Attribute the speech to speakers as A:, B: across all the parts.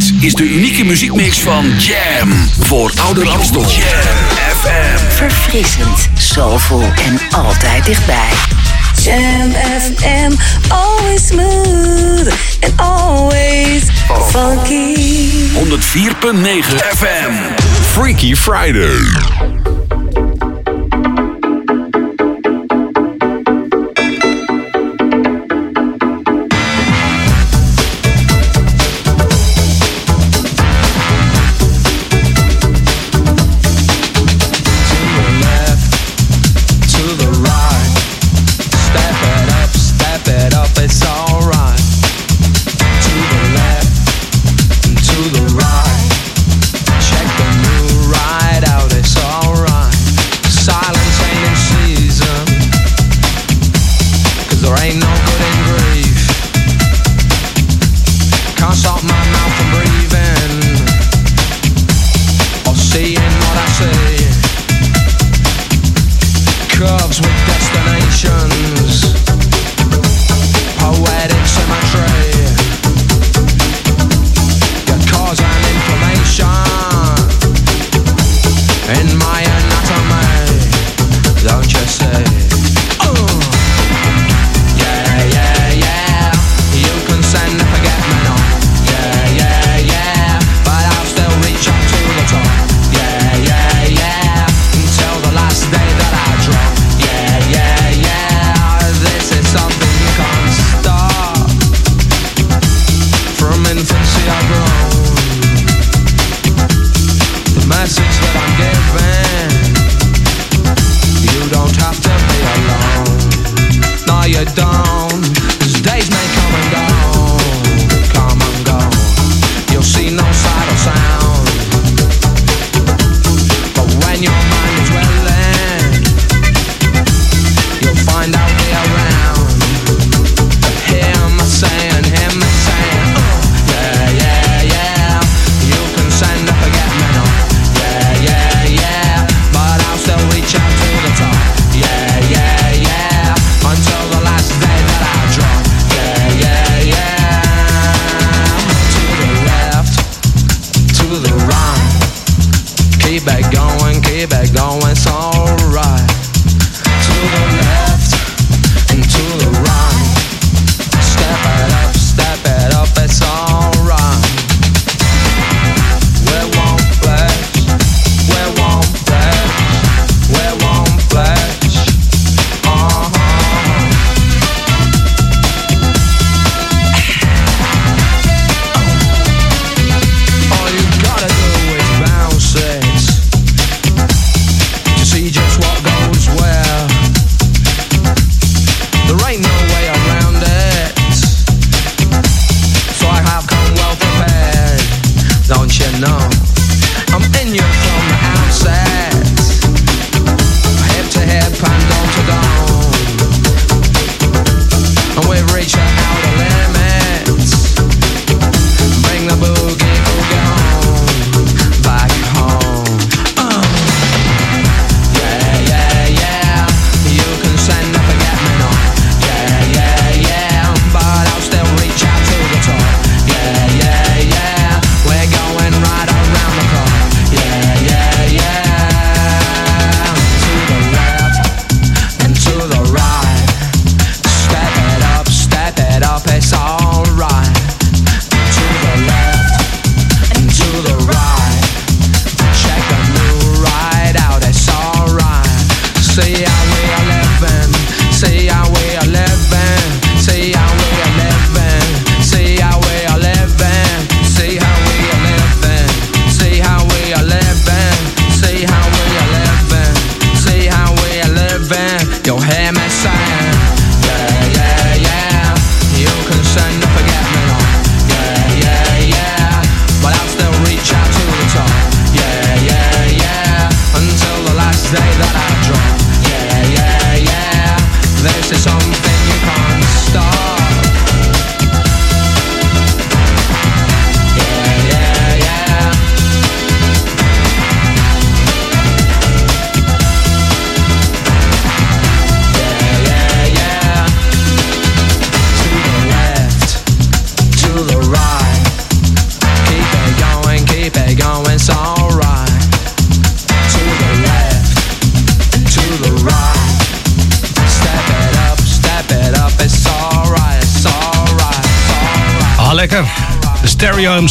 A: Dit is de unieke muziekmix van Jam. Voor Ouder Amstel. Jam FM.
B: Verfrissend, soulful en altijd dichtbij.
C: Jam FM, always smooth and always funky.
A: 104.9 FM.
D: Freaky Friday.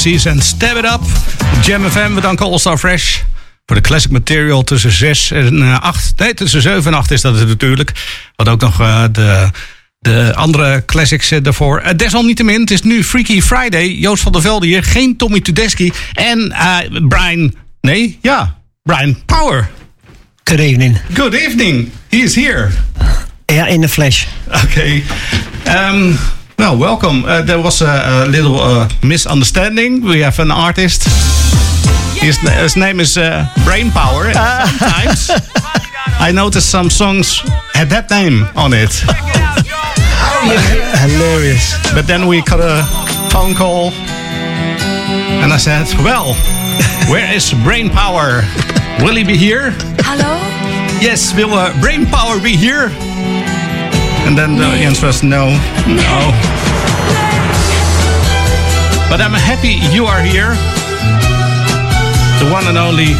E: MC's en Stab It Up. Jam FM, we danken All Star Fresh. Voor de classic material tussen 6 en 8. Nee, tussen 7 en 8 is dat het natuurlijk. Wat ook nog de de andere classics daarvoor. Uh, desalniettemin, het is nu Freaky Friday. Joost van der Velde hier, geen Tommy Tudeski. En uh, Brian, nee, ja, Brian Power.
F: Good evening.
E: Good evening. He is here.
F: Yeah, in the flesh.
E: Okay. Um, well, welcome. Uh, there was a, a little uh, misunderstanding. We have an artist. His, his name is uh, Brain Power. Sometimes I noticed some songs had that name on it.
F: Hilarious.
E: But then we got a phone call. And I said, well, where is Brain Power? Will he be here?
C: Hello?
E: Yes, will uh, Brain Power be here? And then the answer was no, no. But I'm happy you are here. The one and only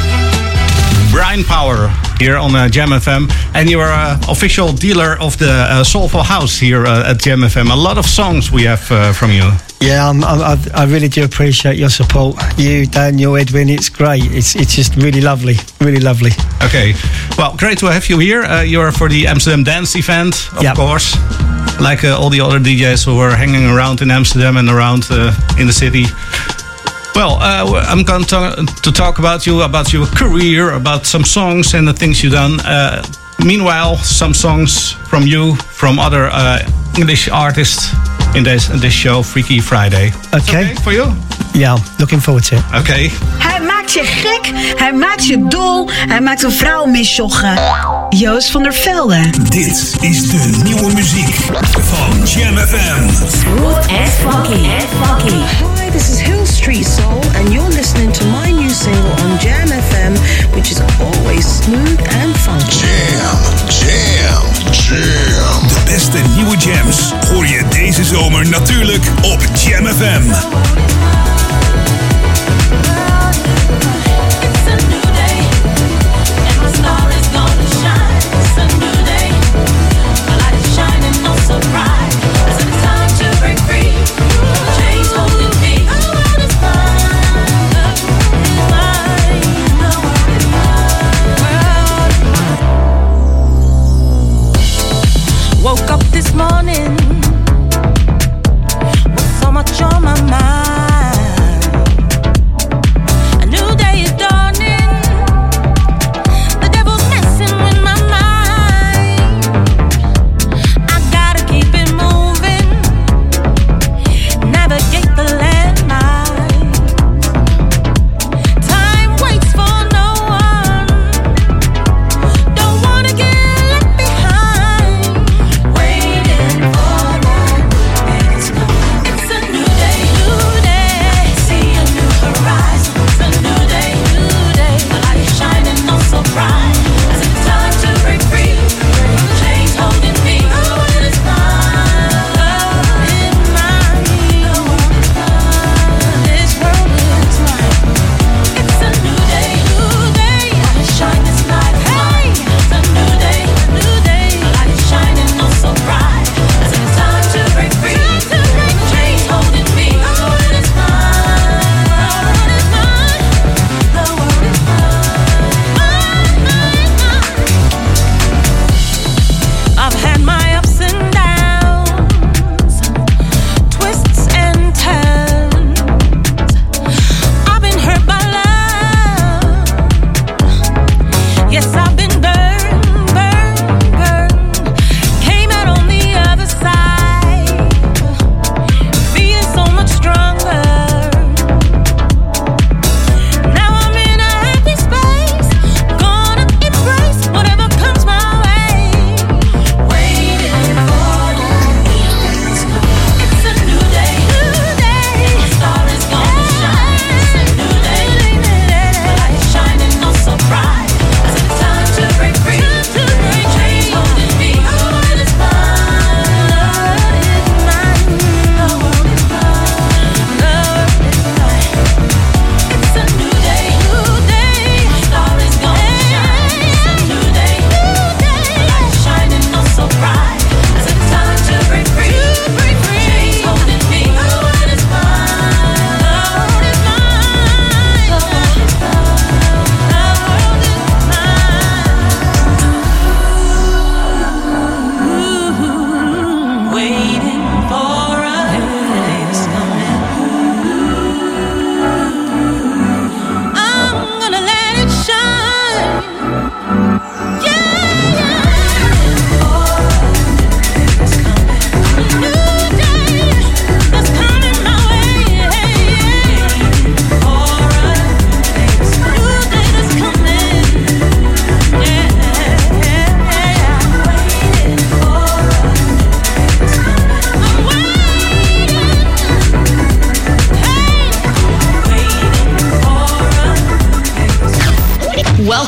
E: Brian Power here on uh, Jam FM, and you are uh, official dealer of the uh, Soulful House here uh, at Jam FM. A lot of songs we have uh, from you.
F: Yeah, I'm, I'm, I really do appreciate your support. You, Daniel, Edwin, it's great. It's it's just really lovely, really lovely.
E: Okay, well, great to have you here. Uh, you're for the Amsterdam Dance event, of
F: Yep.
E: course, like uh, all the other DJs who are hanging around in Amsterdam and around uh, in the city. Well, uh, I'm going to, to talk about you, about your career, about some songs and the things you've done. Uh, meanwhile, some songs from you, from other uh, English artists in this, this show, Freaky Friday.
F: Okay.
E: for you?
F: Yeah, looking forward to it.
E: Okay.
G: Hij maakt je gek, hij maakt je dol, hij maakt een vrouw misjoggen. Joost van der Velde.
A: Dit is de nieuwe muziek van Jam FM.
B: Smooth. And funky.
H: Hi, this is Street Soul, and you're listening to my new single on Jam FM, which is always smooth and funky.
A: Jam, jam, jam. De beste nieuwe jams hoor je deze zomer natuurlijk op Jam FM.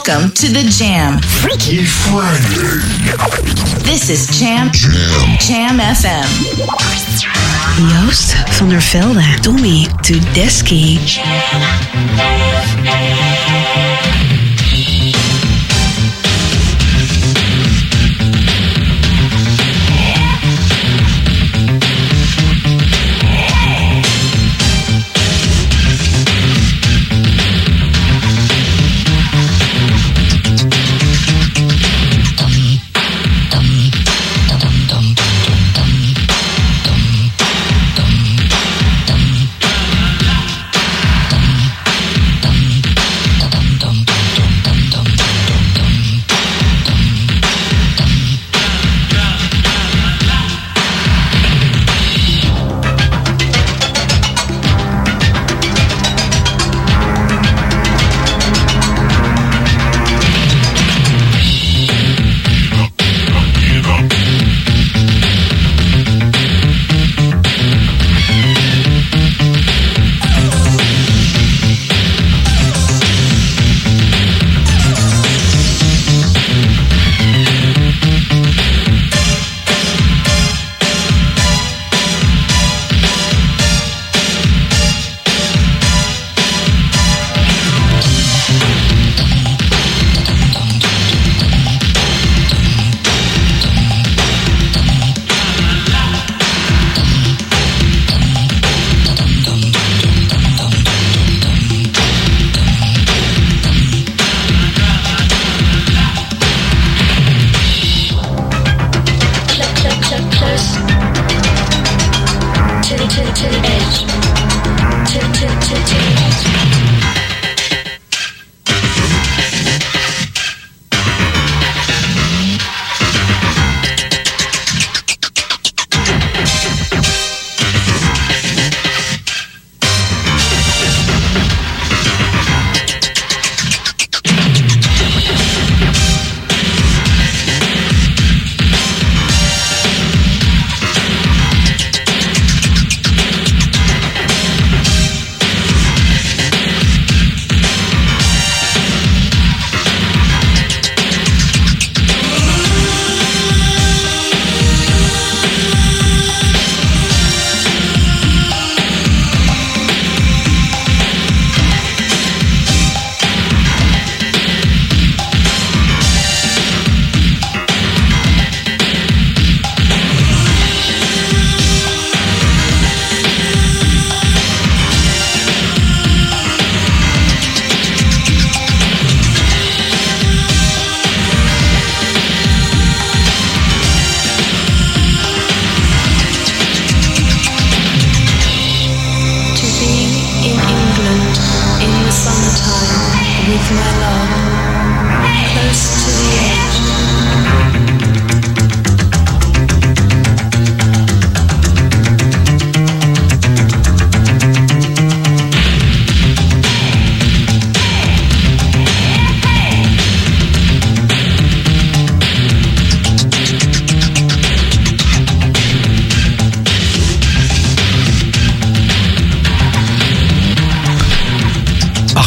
B: Welcome to the Jam.
A: Freaky Friday.
B: This is Jam
A: Jam.
B: Jam FM.
G: Joost van der Velde, Tommy Tudeski.
I: To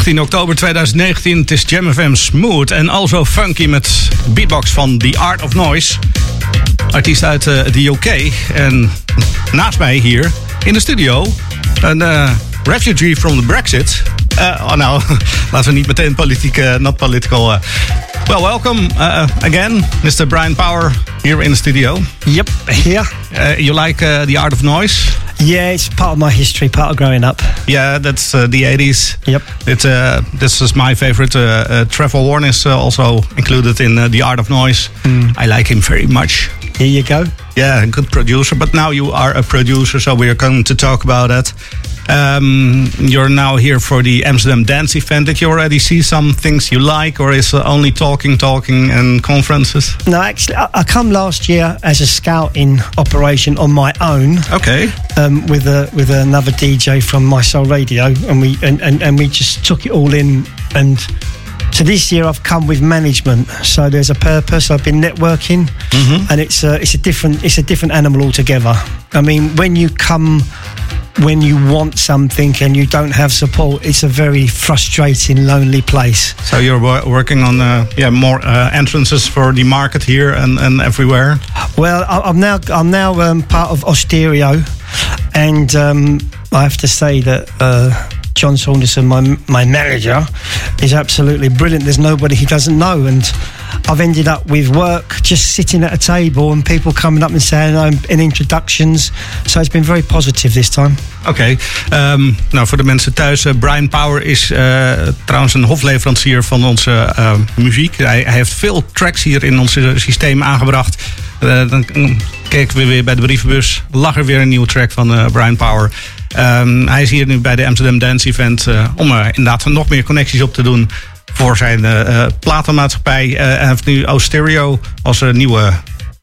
E: 18 oktober 2019. Het is Jam FM Smooth en also funky met beatbox van The Art of Noise. Artiest uit eh, de UK. En naast mij hier in de studio een eh, refugee from the Brexit. Eh, oh nou, laten we niet meteen politiek, eh, not political. Well, welcome uh, again, Mr. Brian Power here in the studio.
F: Yep, here.
E: Uh, you like uh, The Art of Noise?
F: Yeah, it's part of my history, part of growing up.
E: Yeah, that's uh, the 80s.
F: Yep.
E: It, uh, this is my favorite. Uh, uh, Trevor Horn is uh, also included in uh, The Art of Noise. I like him very much.
F: Here you go.
E: Yeah, a good producer. But now you are a producer, so we are going to talk about that. Um, you're now here for the Amsterdam Dance event. Did you already see some things you like, or is only talking, talking, and conferences?
F: No, actually, I, I come last year as a scouting operation on my own.
E: Okay.
F: Um, with a with another DJ from My Soul Radio, and we and, and, and we just took it all in and So this year I've come with management. So there's a purpose. I've been networking, and it's a, it's a different it's a different animal altogether. I mean, when you come when you want something and you don't have support, it's a very frustrating, lonely place.
E: So you're wo- working on uh, yeah more uh, entrances for the market here and, and everywhere.
F: Well, I- I'm now I'm now um, part of Ostereo, and um, I have to say that uh, John Saunderson, my my manager, is absolutely brilliant. There's nobody he doesn't know, and I've ended up with work just sitting at a table and people coming up and saying um, in introductions. So it's been very positive this time.
E: Oké, ehm, nou voor de mensen thuis, eh, Brian Power is eh, trouwens een hofleverancier van onze eh, muziek. Hij, hij heeft veel tracks hier in ons eh, systeem aangebracht. Dan mm, keken we weer bij de brievenbus, lag er weer een nieuwe track van Brian Power. Ehm, hij is hier nu bij de Amsterdam Dance Event eh, om er inderdaad nog meer connecties op te doen voor zijn eh, eh, platenmaatschappij. Eh, hij heeft nu Austereo als een nieuwe,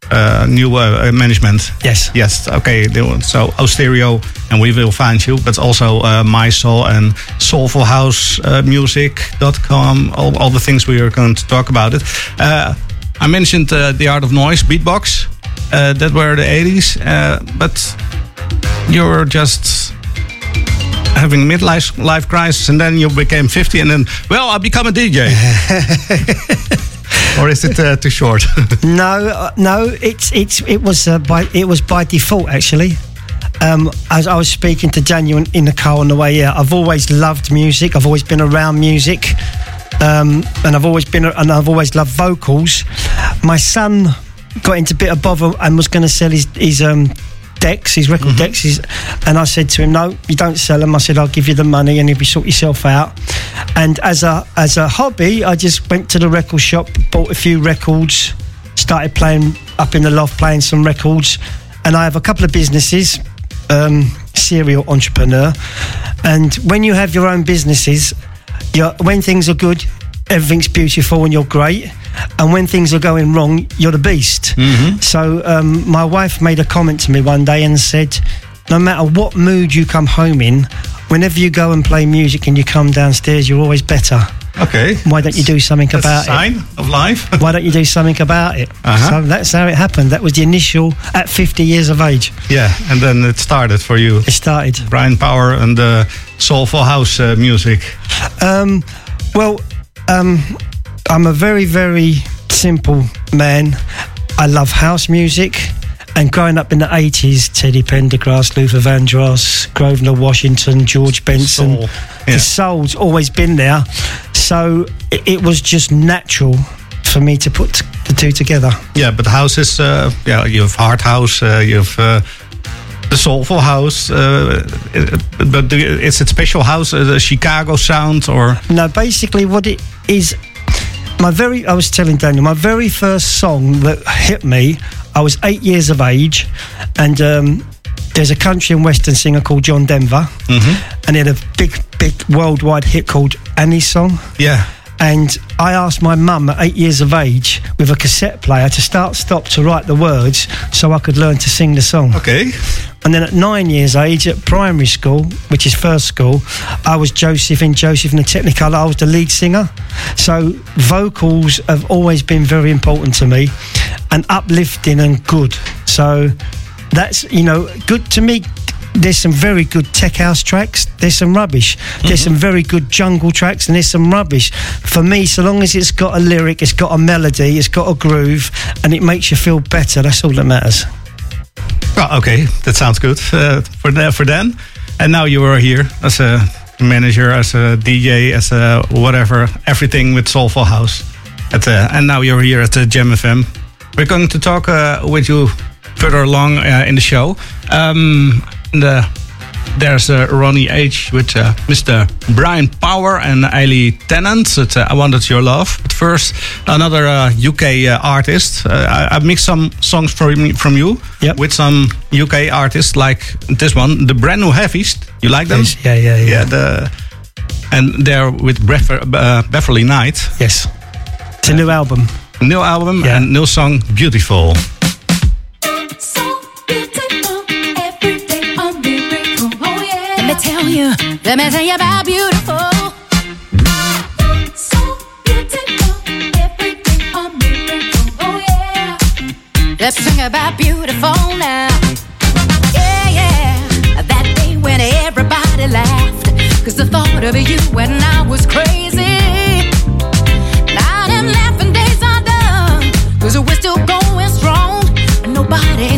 E: eh, nieuwe eh, management.
F: Yes.
E: Yes, okay. So Austereo and We Will Find You, but also My Soul and soulfulhousemusic.com, all, all the things we are going to talk about it. I mentioned The Art of Noise, beatbox, uh, that were the 80s, uh, but you're just having midlife life crisis and then you became 50 and then, well, I become a DJ. or is it uh, too short?
F: No, uh, no, it's it's it was uh, by it was by default actually. Um, as I was speaking to Daniel in, the car on the way here, I've always loved music. I've always been around music, um, and I've always been and I've always loved vocals. My son got into a bit of bother and was going to sell his his um, decks, his record decks, his, and I said to him, "No, you don't sell them." I said, "I'll give you the money, and if you sort yourself out." And as a as a hobby, I just went to the record shop, bought a few records, started playing up in the loft, playing some records, and I have a couple of businesses. Um, serial entrepreneur, and when you have your own businesses, you're, when things are good, everything's beautiful and you're great. And when things are going wrong, you're the beast. So um, my wife made a comment to me one day and said, no matter what mood you come home in, whenever you go and play music and you come downstairs, you're always better.
E: okay.
F: Why don't you do something
E: That's
F: about
E: a
F: it?
E: sign of life.
F: Why don't you do something about it?
E: Uh-huh.
F: So that's how it happened. That was the initial at 50 years of age.
E: yeah, and then it started for you.
F: It started.
E: Brian Power and the soulful house uh, music.
F: Um, well, um, I'm a very, very simple man. I love house music. And growing up in the 80s, Teddy Pendergrass, Luther Vandross, Grover Washington, George Benson,
E: Soul, yeah.
F: the soul's always been there. So it, it was just natural for me to put the two together.
E: Yeah, but house is uh, yeah. You have hard house. Uh, you have uh, the soulful house. Uh, but you- is it special house? Uh, the Chicago sound or
F: No, basically, what it is, my very, I was telling Daniel, my very first song that hit me, I was eight years of age, and um, there's a country and western singer called John Denver, and he had a big, big worldwide hit called Annie's Song.
E: yeah.
F: And I asked my mum at eight years of age with a cassette player to start stop to write the words so I could learn to sing the song.
E: Okay.
F: And then at nine years age, at primary school, which is first school, I was Joseph in Joseph and the Technicolor. I was the lead singer. So vocals have always been very important to me, and uplifting and good. So that's you know good to me. There's some very good tech house tracks. There's some rubbish. There's some very good jungle tracks, and there's some rubbish. For me, so long as it's got a lyric, it's got a melody, it's got a groove, and it makes you feel better. That's all that matters.
E: Well, okay, that sounds good uh, for the, for then. And now you are here as a manager, as a DJ, as a whatever, everything with Soulful House. At the, and now you're here at the Jam FM. We're going to talk uh, with you further along uh, in the show. Um, the, there's uh, Ronnie H with uh, Mr. Brian Power and Eiley Tennant. It's, uh, I Wanted Your Love. But first, another uh, UK uh, artist. Uh, I, I mixed some songs from, from you
F: Yep.
E: with some UK artists like this one, the brand new Heavies. You like them?
F: Yes, yeah, yeah, yeah.
E: Yeah, the, and they're with Bever, uh, Beverly Knight.
F: Yes. It's a new album.
E: New album
F: Yeah.
E: and new song, Beautiful.
J: me tell you, let me tell you about beautiful.
I: So beautiful, everything a miracle, oh yeah. Let's sing about beautiful now. Yeah, yeah, that day when everybody laughed. Cause the thought of you and I was crazy. Now them laughing days are done, cause we're still going strong. Nobody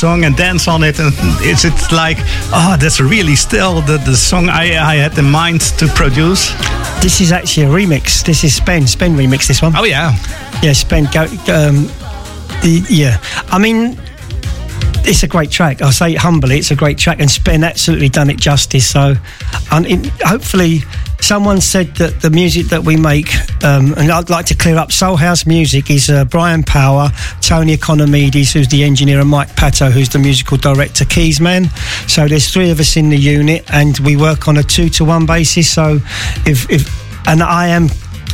E: song and dance on it. And is it like, oh, that's really still the, the song I, I had in mind to produce?
F: This is actually a remix. This is Spen. Spen remix this one.
E: Oh, yeah.
F: Yeah, Spen. Go, um, the, yeah, I mean, it's a great track. I'll say it humbly, it's a great track, and Spen absolutely done it justice. So, and it, hopefully, someone said that the music that we make, um, and I'd like to clear up. Soul House music is uh, Brian Power, Tony Economides, who's the engineer, and Mike Pato, who's the musical director, keys man. So there's three of us in the unit, and we work on a two to one basis. So, if if and I am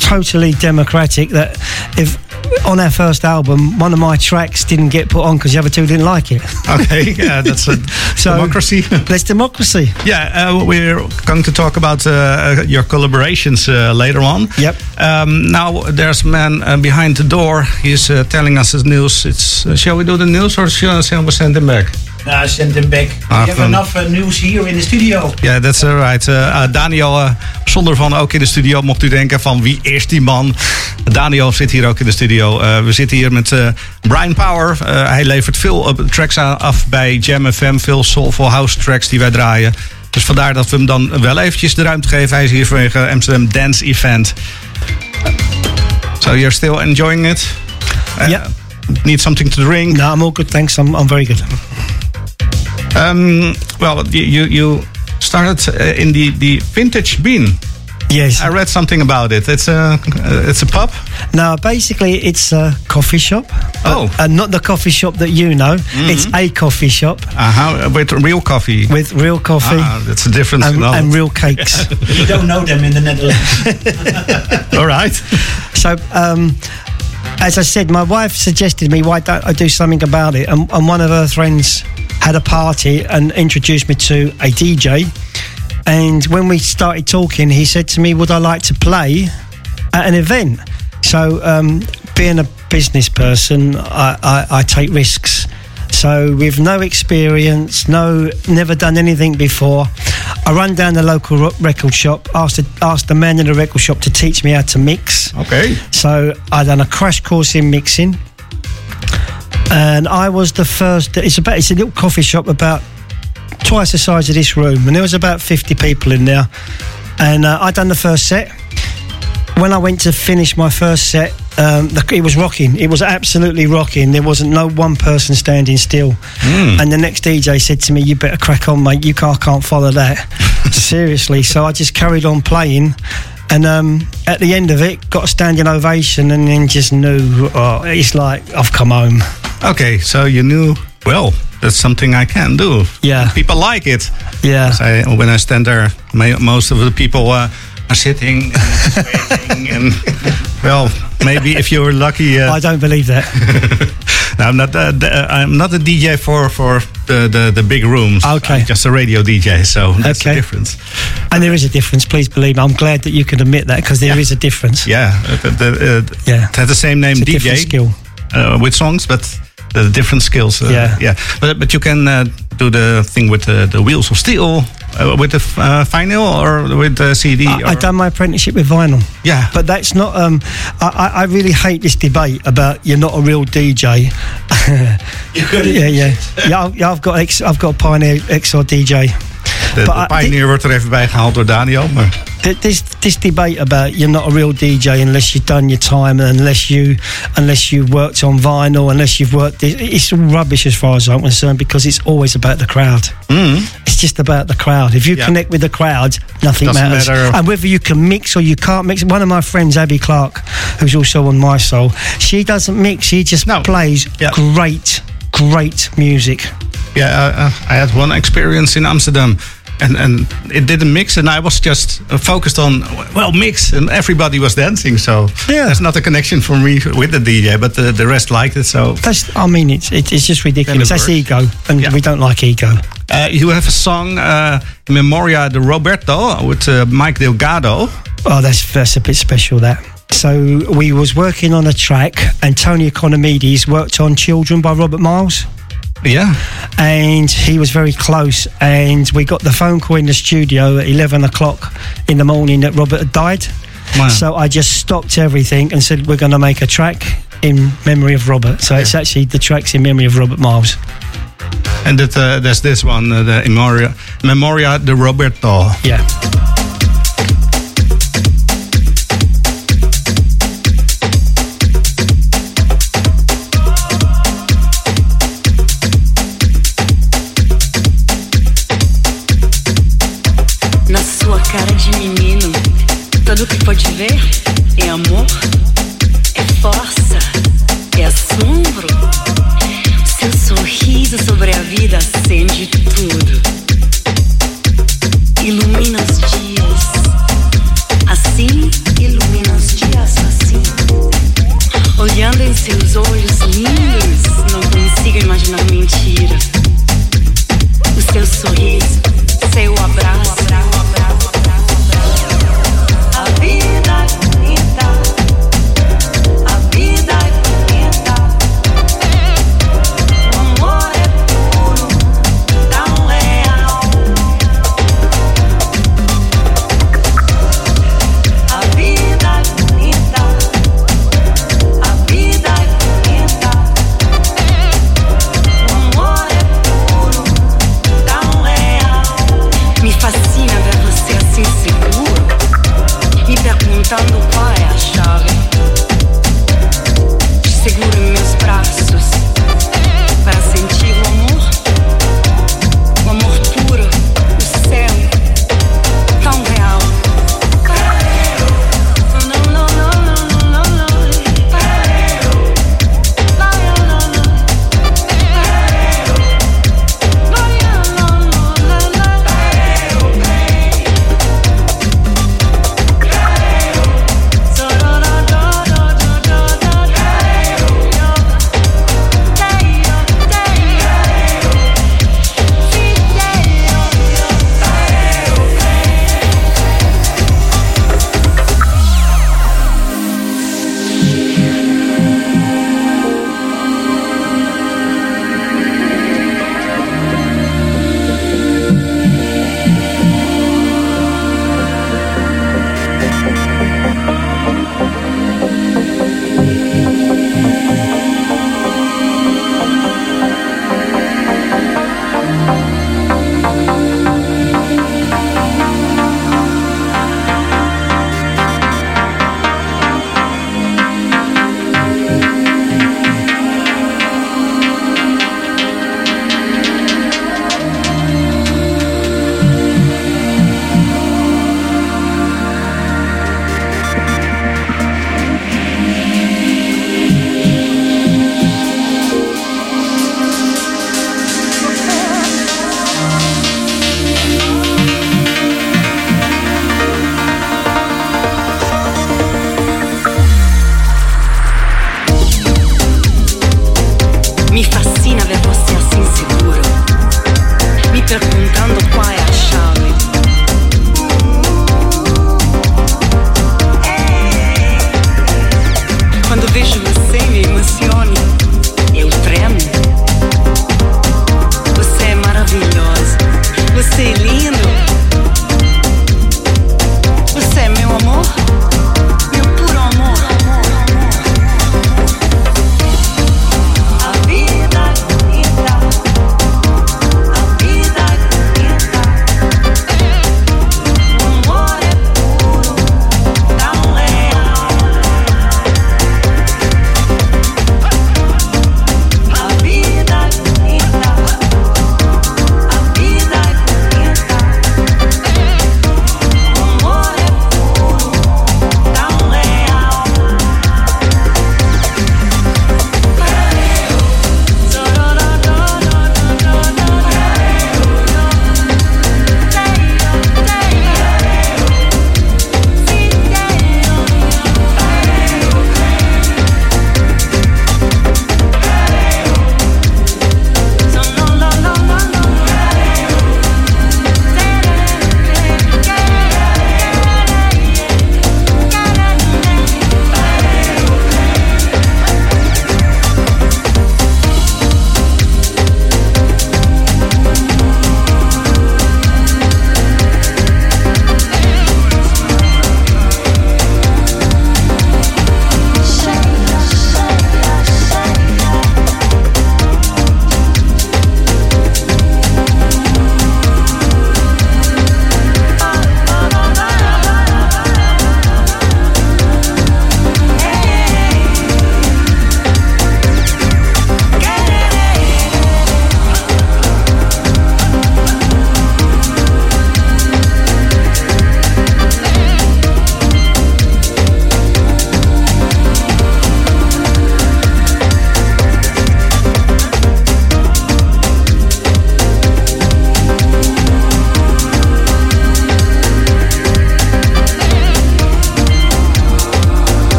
F: totally democratic that if on our first album one of my tracks didn't get put on because the other two didn't like it
E: Okay, yeah, that's a
F: So-
E: democracy.
F: that's democracy
E: Yeah, uh, we're going to talk about uh, your collaborations uh, later on.
F: Yep.
E: Um, now there's a man uh, behind the door. He's uh, telling us his news. It's uh, shall we do the news or shall, shall we send him back?
K: Nou, send hem back.
E: Ah,
K: we have
E: fun.
K: enough uh, news here in the studio.
E: Ja, that's all right. Uh, uh, Daniel, uh, zonder van ook in de studio, mocht u denken van wie is die man? Daniel zit hier ook in de studio. Uh, we zitten hier met uh, Brian Power. Uh, hij levert veel uh, tracks aan, af bij Jam FM, veel soulful house tracks die wij draaien. Dus vandaar dat we hem dan wel eventjes de ruimte geven. Hij is hier vanwege Amsterdam Dance Event. So you're still enjoying it? Uh,
F: Yeah.
E: Need something to drink?
F: no I'm all good thanks I'm, I'm very good
E: Um, well, you, you, you started uh, in the, the Vintage Bean.
F: yes
E: I read something about it. It's a uh, it's a pub.
F: now basically it's a coffee shop
E: Oh.
F: and not the coffee shop that you know it's a coffee shop
E: Uh-huh, with real coffee.
F: with real coffee
E: Ah, that's a difference.
F: and, and real cakes
K: You don't know them in the Netherlands.
E: All right.
F: So, um, as I said, my wife suggested me why don't I do something about it, and, and one of her friends had a party and introduced me to a DJ. And when we started talking, he said to me, "Would I like to play at an event?" So, um, being a business person, I, I, I take risks. So, with no experience, no, never done anything before, I run down the local record shop, asked the, asked the man in the record shop to teach me how to mix.
E: Okay.
F: So I done a crash course in mixing, and I was the first. It's about it's a little coffee shop about twice the size of this room, and there was about fifty people in there, and uh, I done the first set. When I went to finish my first set, um, the, it was rocking. It was absolutely rocking. There wasn't no one person standing still. And the next DJ said to me, "You better crack on, mate. You can't, can't follow that." Seriously. So I just carried on playing. And um, at the end of it, got a standing ovation, and then just knew oh, it's like I've come home.
E: Okay, so you knew, well, that's something I can do.
F: Yeah.
E: People like it.
F: Yeah,
E: I, when I stand there, ma- most of the people uh, are sitting and waiting. and, well, maybe if you're lucky. Uh,
F: I don't believe that.
E: no, I'm not. Uh, the, uh, I'm not a DJ for for the the, the big rooms.
F: Okay.
E: I'm just a radio DJ. So that's the
F: Okay.
E: difference.
F: And there is a difference. Please believe me. I'm glad that you can admit that because there is a difference.
E: Yeah, uh, the, the, uh,
F: Yeah.
E: it has the same name
F: It's a
E: DJ
F: skill.
E: uh, with songs, but the different skills. Uh,
F: Yeah.
E: yeah. But but you can uh, do the thing with the, the wheels of steel, uh, with the uh, vinyl or with the CD.
F: I, I done my apprenticeship with vinyl.
E: Yeah.
F: But that's not. Um, I, I I really hate this debate about you're not a real DJ.
K: You could
F: yeah, yeah, yeah. I've, yeah, I've got X, I've got a Pioneer XR DJ.
E: De,
F: but
E: de
F: I-
E: Pioneer wordt er even bij gehaald door Daniel. Maar
F: This this debate about you're not a real DJ unless you've done your time, and unless you unless you've worked on vinyl, unless you've worked. It's all rubbish as far as I'm concerned because it's always about the crowd. It's just about the crowd. If you
E: Yeah.
F: connect with the crowd, nothing
E: Doesn't
F: matters.
E: matter.
F: And whether you can mix or you can't mix. One of my friends, Abby Clark, who's also on Mi-Soul, she doesn't mix. She just
E: No.
F: plays
E: Yeah.
F: great, great music.
E: Yeah, uh, uh, I had one experience in Amsterdam. And, and it didn't mix, and I was just uh, focused on well mix, and everybody was dancing. So
F: Yeah.
E: there's not a connection for me with the DJ, but the, the rest liked it. So
F: That's. I mean, it's it, it's just ridiculous. That's ego, and
E: Yeah.
F: we don't like ego.
E: Uh, you have a song uh, memoria de Roberto with uh, Mike Delgado.
F: Oh, that's that's a bit special. That. So we was working on a track, and Tony Economides worked on "Children" by Robert Miles,
E: Yeah.
F: and he was very close. And we got the phone call in the studio at eleven o'clock in the morning that Robert had died.
E: Wow.
F: So I just stopped everything and said, we're going to make a track in memory of Robert. So it's actually the track's in memory of Robert Miles.
E: And that, uh, there's this one, uh, the Memoria, Memoria de Roberto.
F: Yeah.
B: Tudo que pode ver é amor, é força, é assombro. Seu sorriso sobre a vida acende tudo. Ilumina os dias, assim ilumina os dias assim. Olhando em seus olhos lindos, não consigo imaginar mentira. O seu sorriso,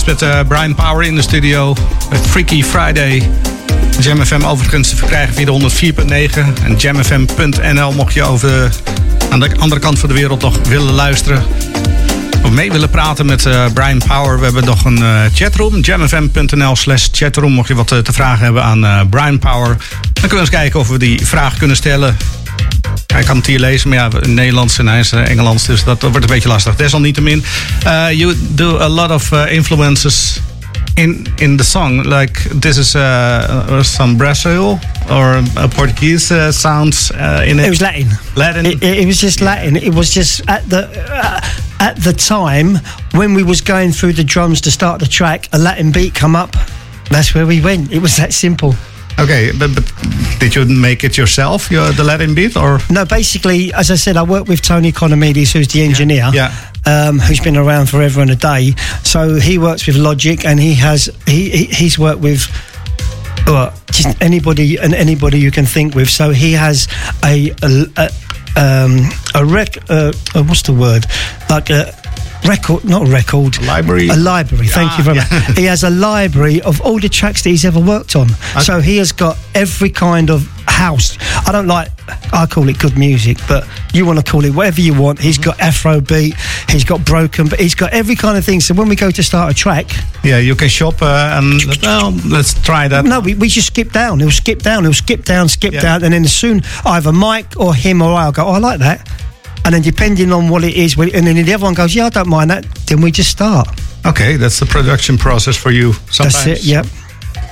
E: steeds met eh, Brian Power in de studio. Met Freaky Friday. Jam FM overigens te verkrijgen via de 104.9. En jamfm.nl mocht je over aan de andere kant van de wereld nog willen luisteren. Of mee willen praten met eh, Brian Power. We hebben nog een eh, chatroom. jamfm.nl slash chatroom. Mocht je wat te vragen hebben aan Brian Power. Dan kunnen we eens kijken of we die vraag kunnen stellen. Kan het hier lezen, maar ja, Nederlands en hij is eh, Engels, dus dat wordt een beetje lastig. Desalniettemin, uh, you do a lot of uh, influences in in the song. Like this is uh, some Brazil or a Portuguese uh, sounds uh, in it.
F: It was Latin.
E: Latin.
F: It, it was just Latin. It was just at the uh, at the time when we was going through the drums to start the track, a Latin beat come up. That's where we went. It was that simple.
E: Okay, but, but did you make it yourself, your, the Latin beat, or
F: No, basically, as I said, I work with Tony Economides, who's the engineer.
E: Yeah.
F: Um, who's been around forever and a day. So he works with Logic, and he has he, he he's worked with well, just anybody and anybody you can think with. So he has a a, a, um, a rec. Uh, uh, what's the word? Like a record, not a record.
E: Library?
F: A library. Thank
E: Ah,
F: you very
E: yeah.
F: much. He has a library of all the tracks that he's ever worked on. So he has got every kind of house. I don't like. I call it good music, but you want to call it whatever you want. He's got Afro beat. He's got broken, but he's got every kind of thing. So when we go to start a track,
E: yeah, you can shop uh, and well, let's try that.
F: no, we, we just skip down. He'll skip down. He'll skip down, skip
E: Yeah.
F: down, and then soon either Mike or him or I'll go, oh, I like that. And then depending on what it is, we- and then the other one goes, yeah, I don't mind that. Then we just start.
E: Okay, that's the production process for you. Sometimes.
F: That's it. Yep.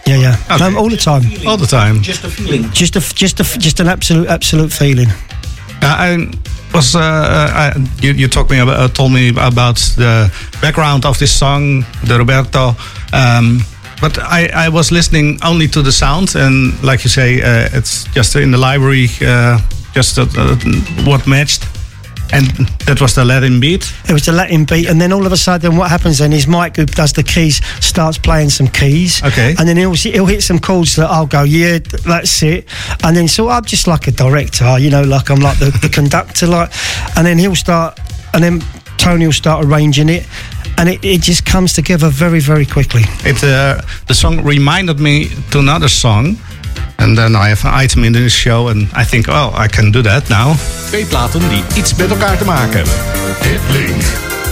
F: Yeah, yeah.
E: Okay.
F: No, all the time.
E: All the time.
K: Just a feeling.
F: Just a, f- just a, f- just an absolute, absolute feeling.
E: Uh, I was uh, uh, I, you, you talked me about, uh, told me about the background of this song, the Roberto. Um, but I, I was listening only to the sound, and like you say, uh, it's just in the library, uh, just uh, uh, what matched, and that was the Latin beat.
F: It was the Latin beat, and then all of a sudden, what happens then is Mike, who does the keys, starts playing some keys.
E: Okay.
F: And then he'll he'll hit some chords that I'll go, yeah, that's it. And then so I'm just like a director, you know, like I'm like the, the conductor, like. And then he'll start, and then Tony will start arranging it, and it, it just comes together very very quickly.
E: It uh, the song reminded me to another song, and then I have an item in this show, and I think, oh, I can do that now.
D: Twee platen die iets met elkaar te maken hebben. Hitlink,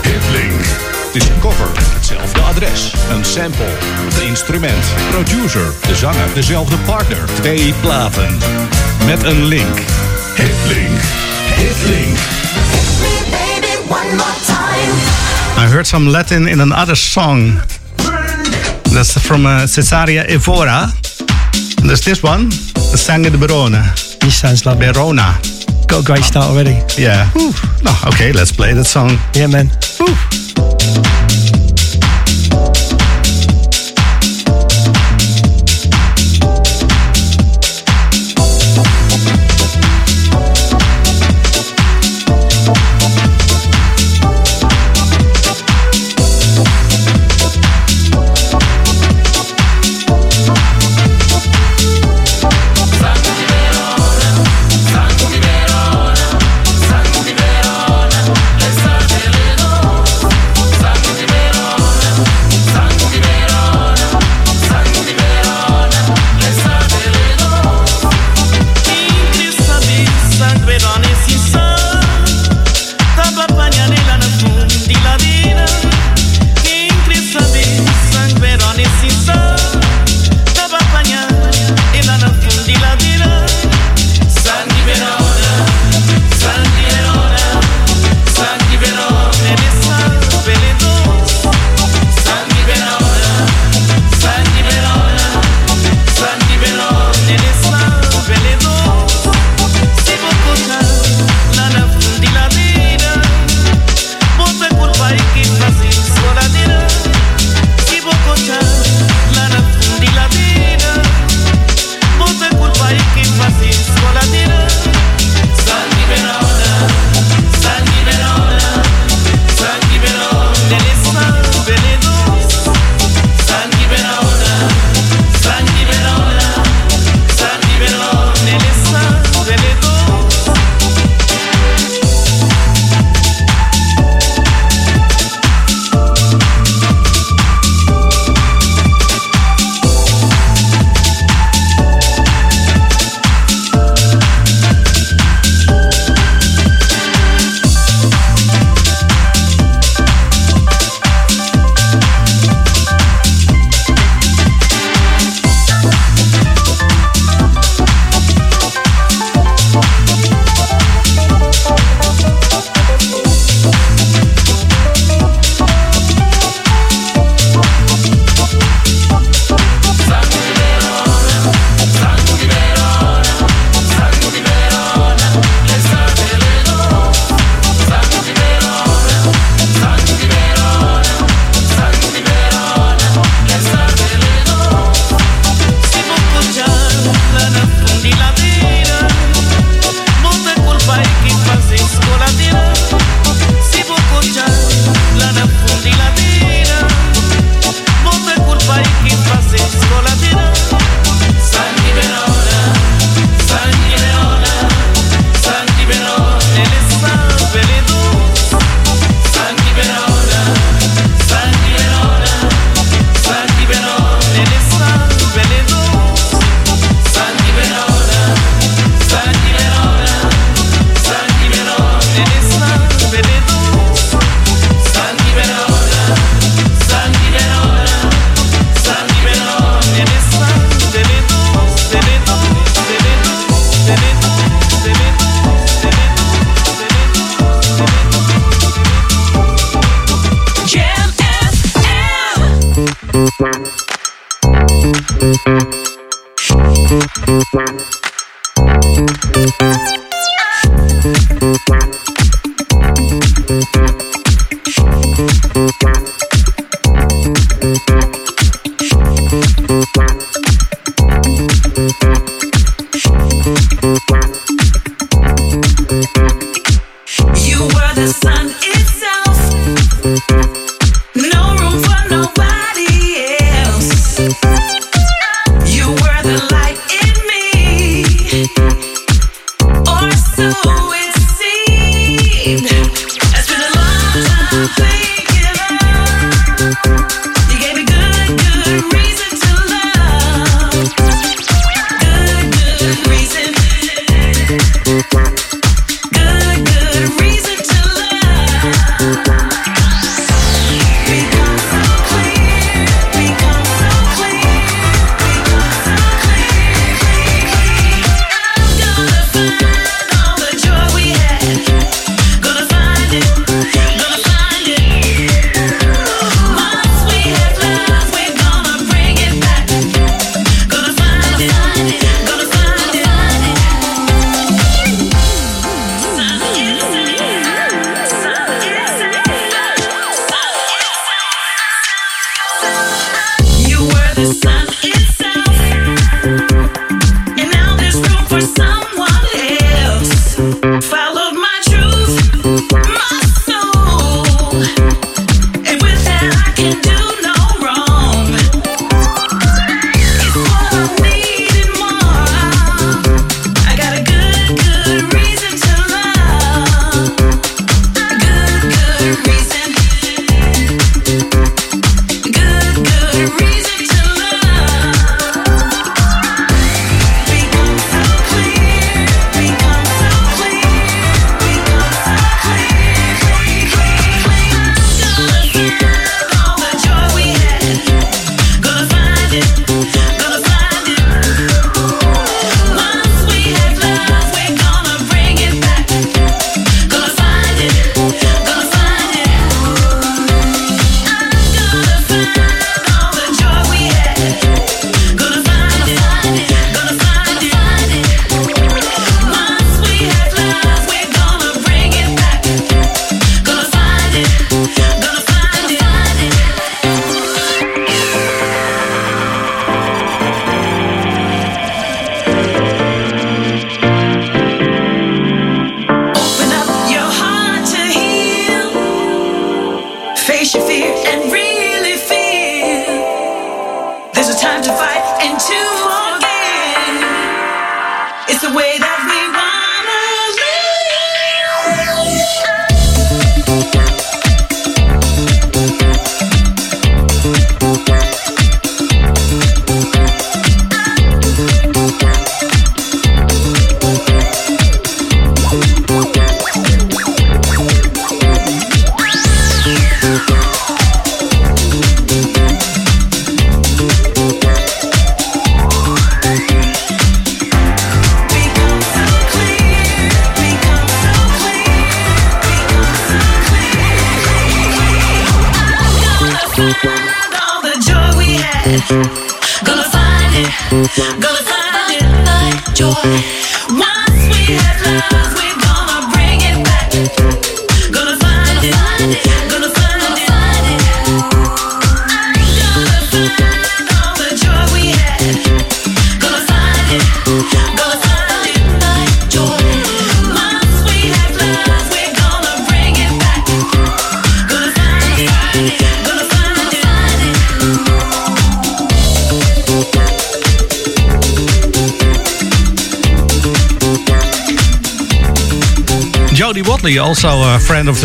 D: Hitlink. Het is een cover, hetzelfde adres, een sample, een instrument, producer, de zanger, dezelfde partner. Twee platen met een link. Hitlink, Hitlink.
E: I heard some Latin in another song. That's from uh, Cesaria Evora. And there's this one, the Sangue de Beirona.
F: This sounds like
E: Verona.
F: got a great start already.
E: Yeah. No, oh, okay, let's play that song.
F: Yeah, man.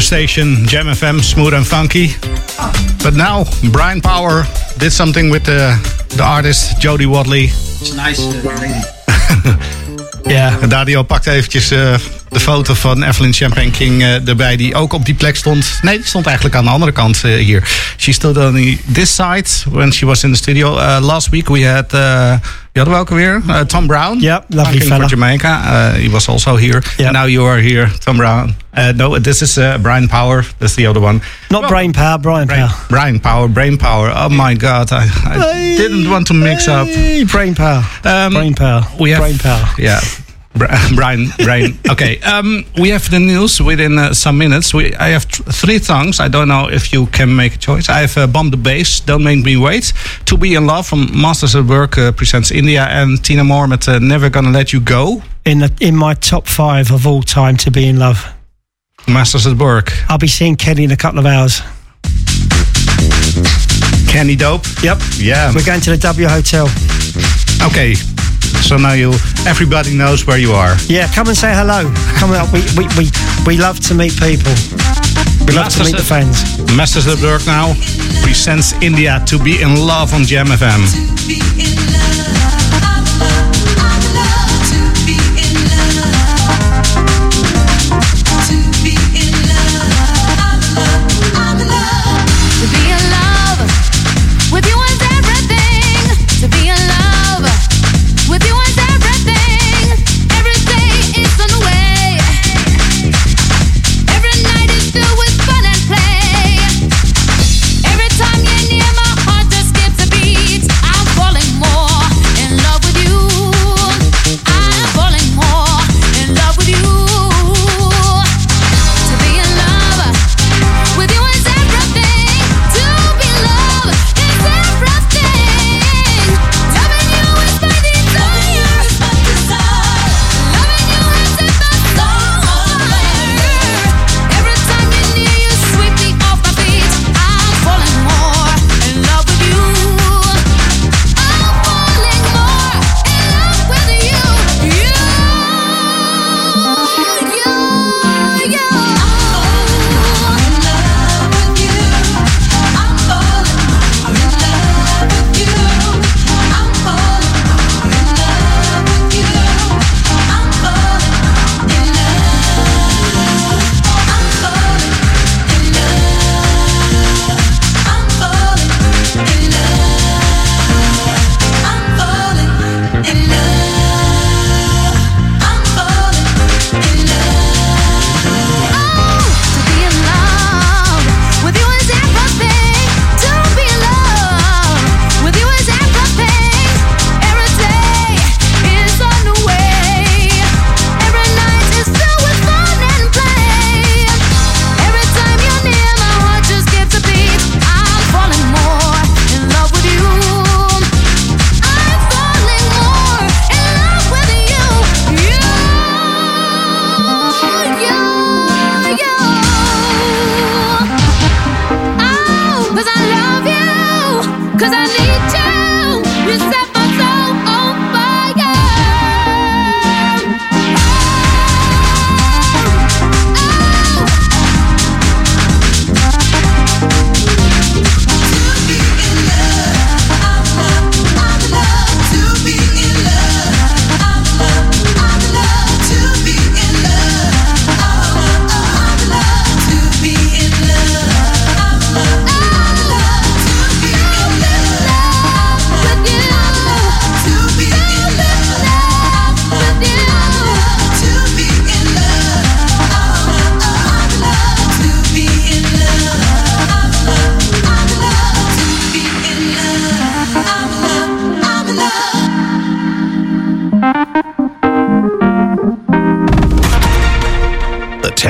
E: station, Jam FM, smooth and funky. But now, Brian Power did something with the, the artist Jody Wadley.
K: It's nice. Uh,
E: ja, yeah. Dario pakt eventjes eh,
I: de foto van Evelyn Champagne King eh, erbij, die ook op die plek stond. Nee, die stond eigenlijk aan de andere kant eh, hier. She stood on this side when she was in the studio. last week we had... uh, wie welcome alweer? Uh, Tom Browne.
F: Yeah, lovely fella.
I: for Jamaica. Uh, he was also here.
F: Yeah.
I: Now you are here, Tom Browne. Uh, no, this is uh, Brian Power. That's the other one.
F: Not brain power, Brian
I: Brain,
F: power.
I: Brian Power, Brain Power. Oh my God, I, I didn't want to mix up.
F: Brain power.
I: Um,
F: brain power.
I: We have
F: brain power.
I: Yeah. Br- Brian, Brian. Okay, um, we have the news within uh, some minutes. We, I have th- three songs. I don't know if you can make a choice. I have uh, Bomb the Bass, Don't Make Me Wait, To Be in Love from Masters at Work uh, presents India, and Tina Moore with uh, Never Gonna Let You Go.
F: In the, in my top five of all time to be in love.
I: Masters at Work.
F: I'll be seeing Kenny in a couple of hours.
I: Kenny Dope.
F: Yep.
I: Yeah.
F: We're going to the W Hotel.
I: Okay. So now you, everybody knows where you are.
F: Yeah, come and say hello. Come up. We, we, we, we love to meet people. We love to meet the fans.
I: Masters at Work now presents India to be in love on Jam FM.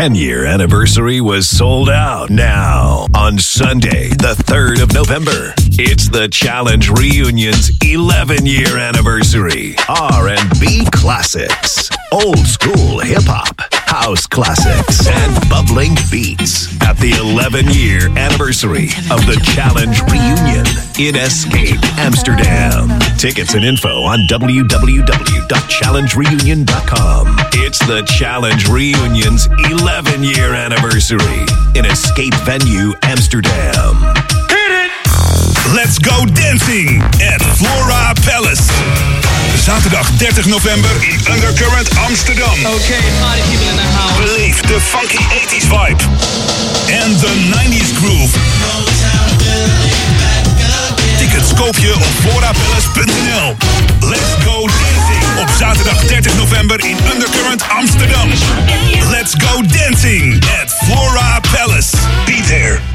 L: 10 year anniversary was sold out now on Sunday, the 3rd of November. It's the Challenge Reunion's 11 year anniversary. R&B classics, old school hip hop, house classics, and bubbling beats at the 11 year anniversary of the Challenge Reunion in Escape, Amsterdam. Tickets and info on www.challengereunion.com. It's the Challenge Reunion's 11 year anniversary in Escape Venue, Amsterdam. Hit it!
A: Let's go dancing at Flora Palace. Zaterdag 30 november in Undercurrent Amsterdam.
M: Okay, party people in the house.
A: Beleef de funky 80s vibe. En de 90s groove. Tickets koop je op florapalace.nl. Let's go dancing op zaterdag 30 november in Undercurrent Amsterdam. Let's go dancing at Flora Palace. Be there.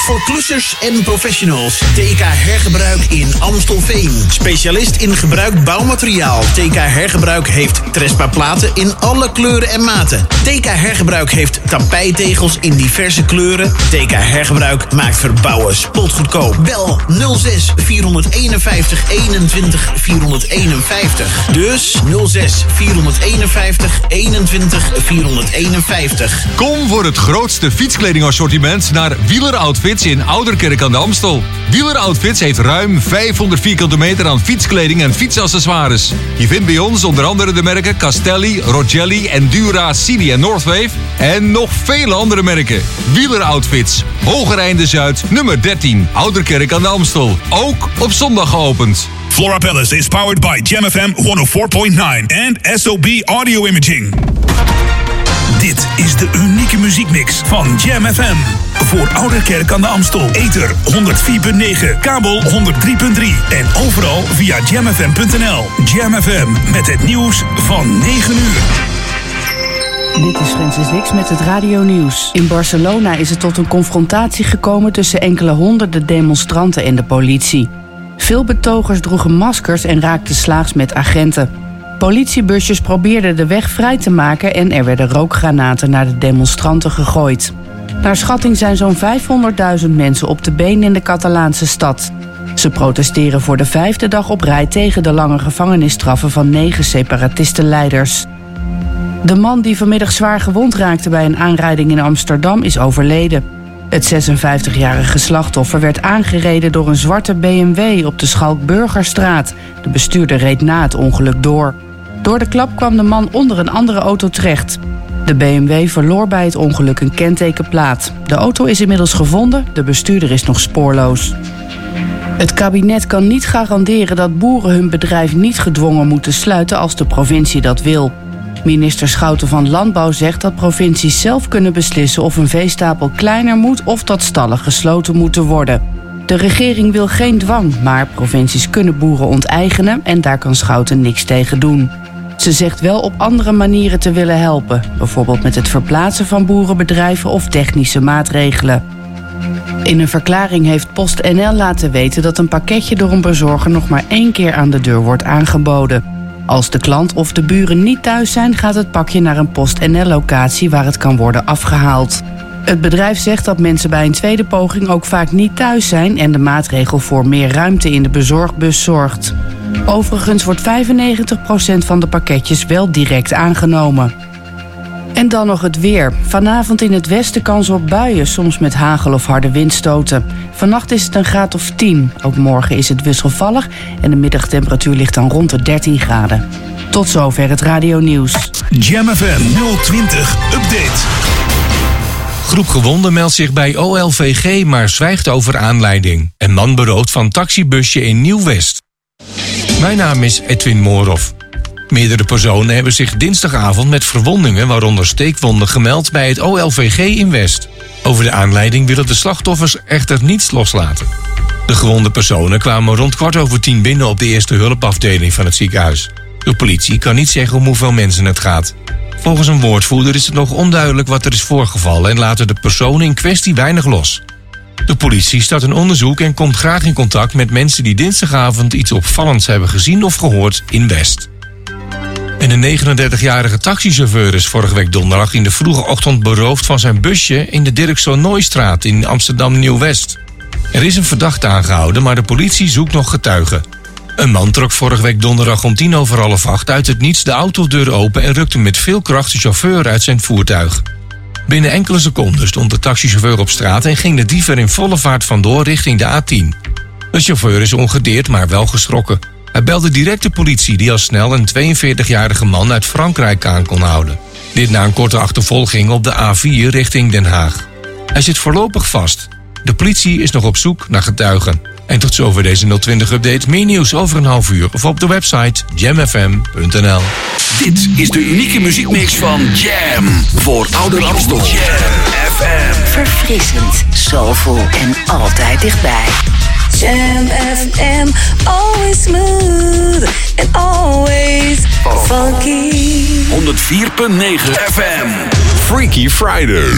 N: Voor klussers en professionals. TK Hergebruik in Amstelveen. Specialist in gebruikt bouwmateriaal. TK Hergebruik heeft Trespa platen in alle kleuren en maten. TK Hergebruik heeft tapijtegels in diverse kleuren. TK Hergebruik maakt verbouwen spotgoedkoop. Bel 06 451 21 451. Dus 06 451 21 451.
O: Kom voor het grootste fietskledingassortiment naar Wieler In Ouderkerk aan de Amstel. Wieler Outfits heeft ruim 500 vierkante meter aan fietskleding en fietsaccessoires. Je vindt bij ons onder andere de merken Castelli, Rogelli, Endura, Cini en Northwave. En nog vele andere merken. Wieler Outfits, Hogereinde Zuid, nummer 13, Ouderkerk aan de Amstel. Ook op zondag geopend.
A: Flora Palace is powered by Jam FM 104.9 and SOB Audio Imaging. Dit is de unieke muziekmix van Jam FM. Voor Ouderkerk aan de Amstel. Ether 104.9, kabel 103.3 en overal via jamfm.nl. Jam FM met het nieuws van 9 uur.
P: Dit is Francis Wix met het Radio Nieuws. In Barcelona is het tot een confrontatie gekomen tussen enkele honderden demonstranten en de politie. Veel betogers droegen maskers en raakten slaags met agenten. Politiebusjes probeerden de weg vrij te maken en er werden rookgranaten naar de demonstranten gegooid. Naar schatting zijn zo'n 500.000 mensen op de been in de Catalaanse stad. Ze protesteren voor de vijfde dag op rij tegen de lange gevangenisstraffen van negen separatistenleiders. De man die vanmiddag zwaar gewond raakte bij een aanrijding in Amsterdam is overleden. Het 56-jarige slachtoffer werd aangereden door een zwarte BMW op de Schalkburgerstraat. De bestuurder reed na het ongeluk door. Door de klap kwam de man onder een andere auto terecht. De BMW verloor bij het ongeluk een kentekenplaat. De auto is inmiddels gevonden, de bestuurder is nog spoorloos. Het kabinet kan niet garanderen dat boeren hun bedrijf niet gedwongen moeten sluiten als de provincie dat wil. Minister Schouten van Landbouw zegt dat provincies zelf kunnen beslissen of een veestapel kleiner moet of dat stallen gesloten moeten worden. De regering wil geen dwang, maar provincies kunnen boeren onteigenen en daar kan Schouten niks tegen doen. Ze zegt wel op andere manieren te willen helpen, bijvoorbeeld met het verplaatsen van boerenbedrijven of technische maatregelen. In een verklaring heeft PostNL laten weten dat een pakketje door een bezorger nog maar één keer aan de deur wordt aangeboden. Als de klant of de buren niet thuis zijn, gaat het pakje naar een PostNL-locatie waar het kan worden afgehaald. Het bedrijf zegt dat mensen bij een tweede poging ook vaak niet thuis zijn en de maatregel voor meer ruimte in de bezorgbus zorgt. Overigens wordt 95% van de pakketjes wel direct aangenomen. En dan nog het weer. Vanavond in het westen kans op buien, soms met hagel of harde windstoten. Vannacht is het een graad of 10. Ook morgen is het wisselvallig en de middagtemperatuur ligt dan rond de 13 graden. Tot zover het radio nieuws.
A: Jam FM 020 Update.
Q: Groep gewonden meldt zich bij OLVG, maar zwijgt over aanleiding. En man beroofd van taxibusje in Nieuw-West. Mijn naam is Edwin Moorhoff. Meerdere personen hebben zich dinsdagavond met verwondingen, waaronder steekwonden, gemeld bij het OLVG in West. Over de aanleiding willen de slachtoffers echter niets loslaten. De gewonde personen kwamen rond kwart over tien binnen op de eerste hulpafdeling van het ziekenhuis. De politie kan niet zeggen om hoeveel mensen het gaat. Volgens een woordvoerder is het nog onduidelijk wat er is voorgevallen en laten de personen in kwestie weinig los. De politie start een onderzoek en komt graag in contact met mensen die dinsdagavond iets opvallends hebben gezien of gehoord in West. En een 39-jarige taxichauffeur is vorige week donderdag in de vroege ochtend beroofd van zijn busje in de Dirk Nooistraat in Amsterdam Nieuw-West. Er is een verdachte aangehouden, maar de politie zoekt nog getuigen. Een man trok vorige week donderdag om tien over half acht uit het niets de autodeur open en rukte met veel kracht de chauffeur uit zijn voertuig. Binnen enkele seconden stond de taxichauffeur op straat en ging de dief er in volle vaart vandoor richting de A10. De chauffeur is ongedeerd, maar wel geschrokken. Hij belde direct de politie die al snel een 42-jarige man uit Frankrijk aan kon houden. Dit na een korte achtervolging op de A4 richting Den Haag. Hij zit voorlopig vast. De politie is nog op zoek naar getuigen. En tot zover deze 020-update. Meer nieuws over een half uur of op de website jamfm.nl.
R: Dit is de unieke muziekmix van Jam. Voor Ouder Amstel. Jam FM.
C: Verfrissend, soulful en altijd dichtbij. Jam FM, always smooth and always funky.
R: 104.9 FM.
I: Freaky Friday.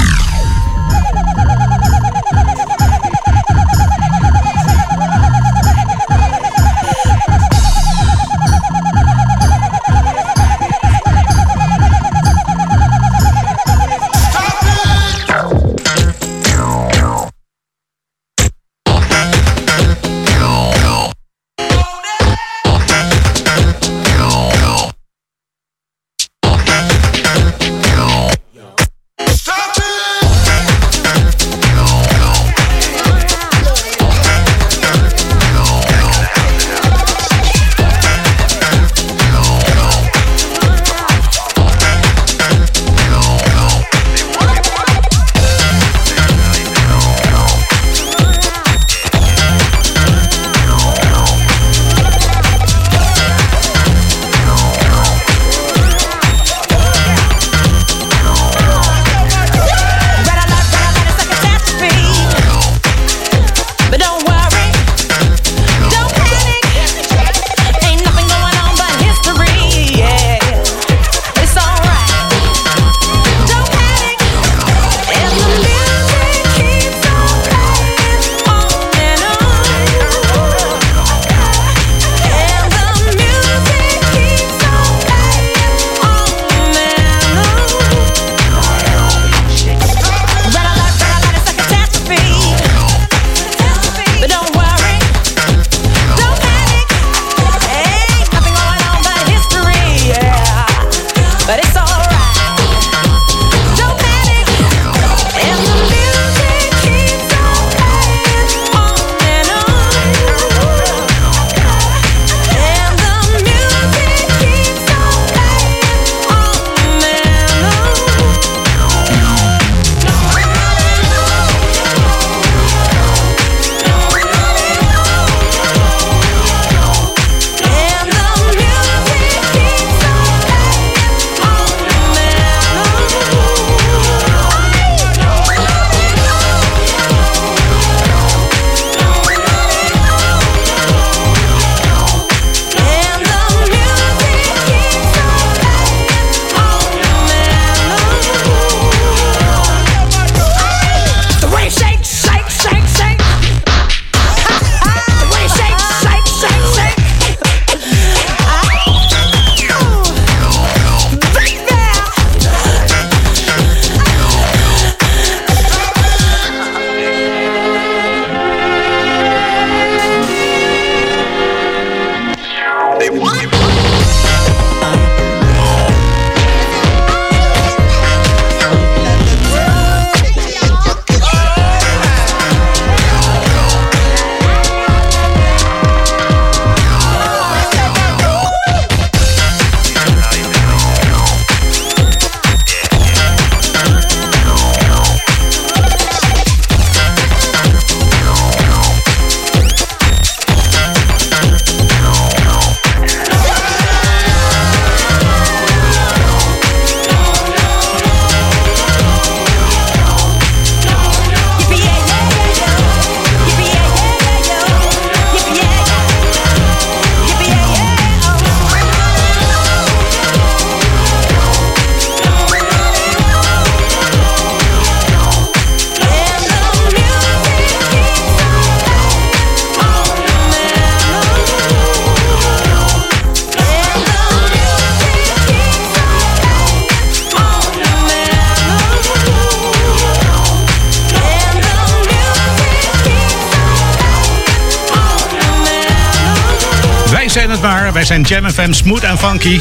E: Wij zijn Jam FM, smooth en funky.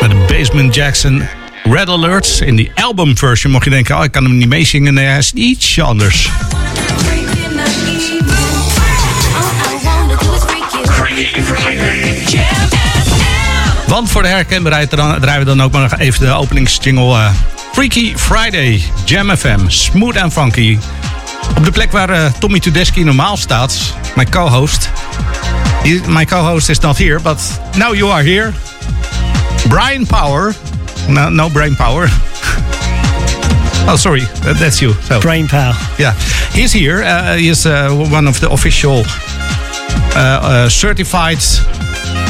E: Met de Basement Jackson Red Alert. in die albumversie. Mocht je denken, oh, ik kan hem niet meezingen. Nee, hij is iets anders. Want voor de herkenbaarheid draaien we dan ook maar nog even de openingsjingle. Eh, Freaky Friday, Jam FM, smooth en funky. Op de plek waar eh, Tommy Tedeschi normaal staat, mijn co-host. My co-host is not here, but now you are here. Brian Power. No, no brain power. oh, sorry, that- that's you. So.
F: Brain power.
E: Yeah, he's here. Uh, he is uh, one of the official uh, uh, certified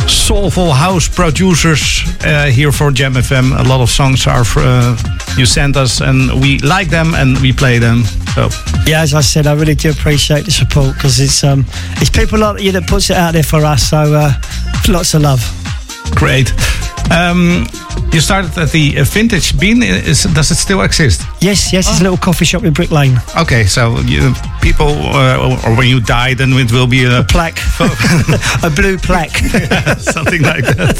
E: soulful house producers uh, here for Jam FM. A lot of songs are uh, you sent us, and we like them and we play them. So
F: Yeah, as I said, I really do appreciate the support because it's um, it's people like you that puts it out there for us. So uh, lots of love.
E: great. Um, you started at the uh, Vintage Bean. Is, does it still exist?
F: Yes, yes, it's a little coffee shop in Brick Lane.
E: Okay, so you, people, uh, or when you die, then it will be a,
F: plaque, a blue plaque,
E: something like that.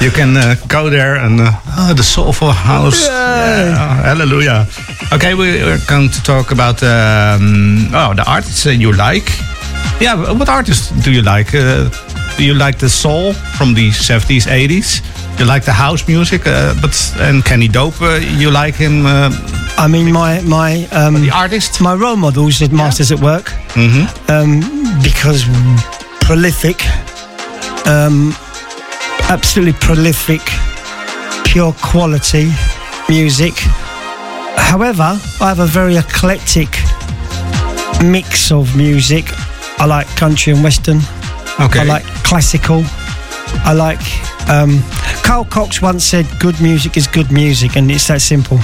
E: You can uh, go there and uh, oh, the soulful house. Yeah, hallelujah. Okay, we are going to talk about um, oh the artists uh, you like. Yeah, what artists do you like? Uh, do you like the soul from the 70s, 80s? You like the house music, uh, but and Kenny Dope, uh, you like him? Uh,
F: I mean, my my um,
E: the artist,
F: my role models is Masters at Work,
E: Mhm.
F: um, because prolific, um, absolutely prolific, pure quality music. However, I have a very eclectic mix of music. I like country and western.
E: Okay.
F: I like classical. I like. Um, Carl Cox once said, "Good music is good music," and it's that simple.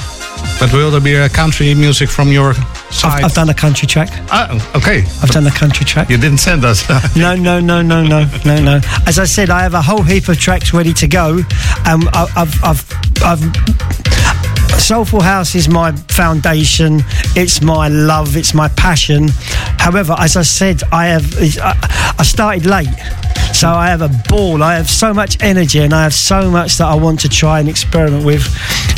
E: but will there be a country music from your side?
F: I've, I've done a country track.
E: Oh, okay.
F: I've done a country track.
E: You didn't send us.
F: no, no, no, no, no, no, no. As I said, I have a whole heap of tracks ready to go. Um, I, I've, I've, I've. Soulful House is my foundation. It's my love. It's my passion. However, as I said, I have. I, started late. So I have a ball. I have so much energy, and I have so much that I want to try and experiment with.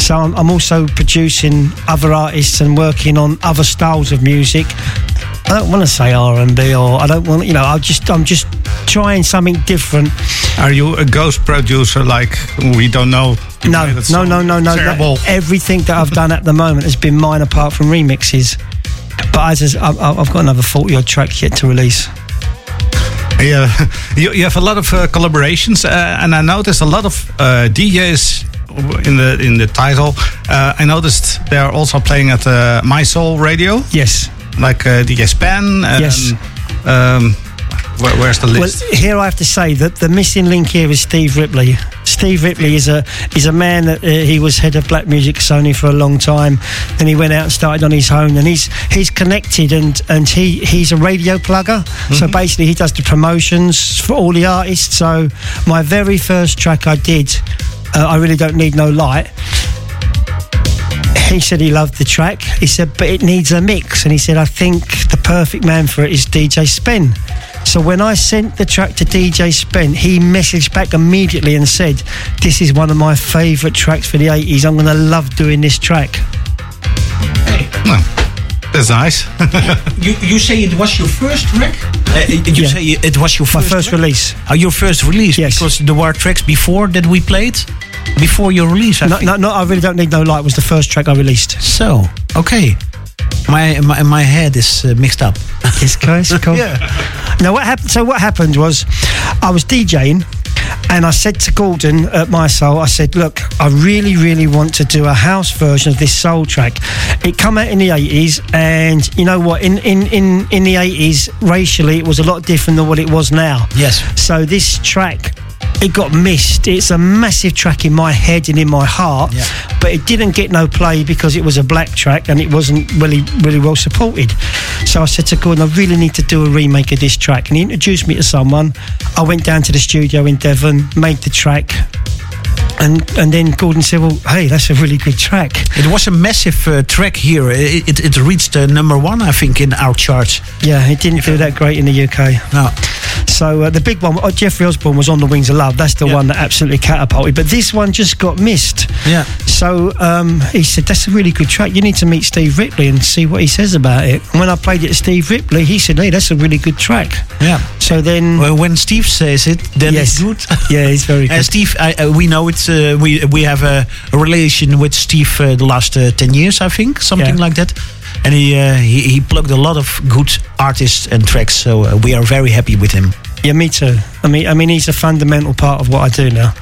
F: So I'm also producing other artists and working on other styles of music. I don't want to say R and B, or I don't want. You know, I just I'm just trying something different.
E: Are you a ghost producer like we don't know?
F: No, no, no, no, no.
E: Terrible.
F: That- everything that I've done at the moment has been mine, apart from remixes. But as I I've, I've got another forty odd track yet to release.
E: Yeah, you, you have a lot of uh, collaborations, uh, and I noticed a lot of uh, DJs in the in the title. Uh, I noticed they are also playing at uh, Mi-Soul Radio.
F: Yes,
E: like uh, DJ Spen. And,
F: Yes.
E: Um, where, where's the list?
F: Well, here I have to say that the missing link here is Steve Ripley. Steve Ripley is a is a man that uh, he was head of black music Sony for a long time. Then he went out and started on his own, and he's he's connected and and he he's a radio plugger. So basically, he does the promotions for all the artists. So my very first track I did, uh, I really don't need no light. He said he loved the track. He said, but it needs a mix. And he said, I think the perfect man for it is DJ Spen. So when I sent the track to DJ Spen, he messaged back immediately and said, This is one of my favourite tracks for the 80s. I'm going to love doing this track.
E: That's nice.
K: you, you say it was your first track? Uh, you
F: Yeah.
K: say it was your
F: My
K: first
F: first
K: track?
F: release.
K: Oh, your first release?
F: Yes.
K: Because there were tracks before that we played? Before your release, I
F: No,
K: think.
F: no, no, I really don't need no light was the first track I released.
K: So, okay. My, my, my head is uh, mixed up.
F: Yes, guys, cool.
K: Yeah.
F: Now, what happened? So, what happened was, I was DJing, and I said to Gordon at Mi-Soul, I said, "Look, I really, really want to do a house version of this soul track. It come out in the eighties, and you know what? In in in in the eighties, racially, it was a lot different than what it was now.
K: Yes.
F: So this track." It got missed. It's a massive track in my head and in my heart, but it didn't get no play because it was a black track and it wasn't really, really well supported. So I said to Gordon, I really need to do a remake of this track. And he introduced me to someone. I went down to the studio in Devon, made the track. And and then Gordon said, "Well, hey, that's a really good track."
K: It was a massive uh, track here. It, it, it reached uh, number one, I think, in our charts.
F: Yeah, it didn't do that great in the UK.
K: No.
F: So uh, the big one, oh, Jeffrey Osborne was on the Wings of Love. That's the one that absolutely catapulted. But this one just got missed.
K: Yeah.
F: So um, he said, "That's a really good track. You need to meet Steve Ripley and see what he says about it." And when I played it to Steve Ripley, he said, "Hey, that's a really good track."
K: Yeah.
F: So then,
K: well, when Steve says it, then
F: Yes.
K: it's good.
F: yeah, he's very
K: Uh,
F: good.
K: Steve, I, uh, we know it. Uh, we we have a, a relation with Steve uh, the last uh, ten years, I think, something
F: Yeah.
K: like that. And he, uh, he he plugged a lot of good artists and tracks, so uh, we are very happy with him.
F: Yeah, me too. I mean, I mean, he's a fundamental part of what I do now.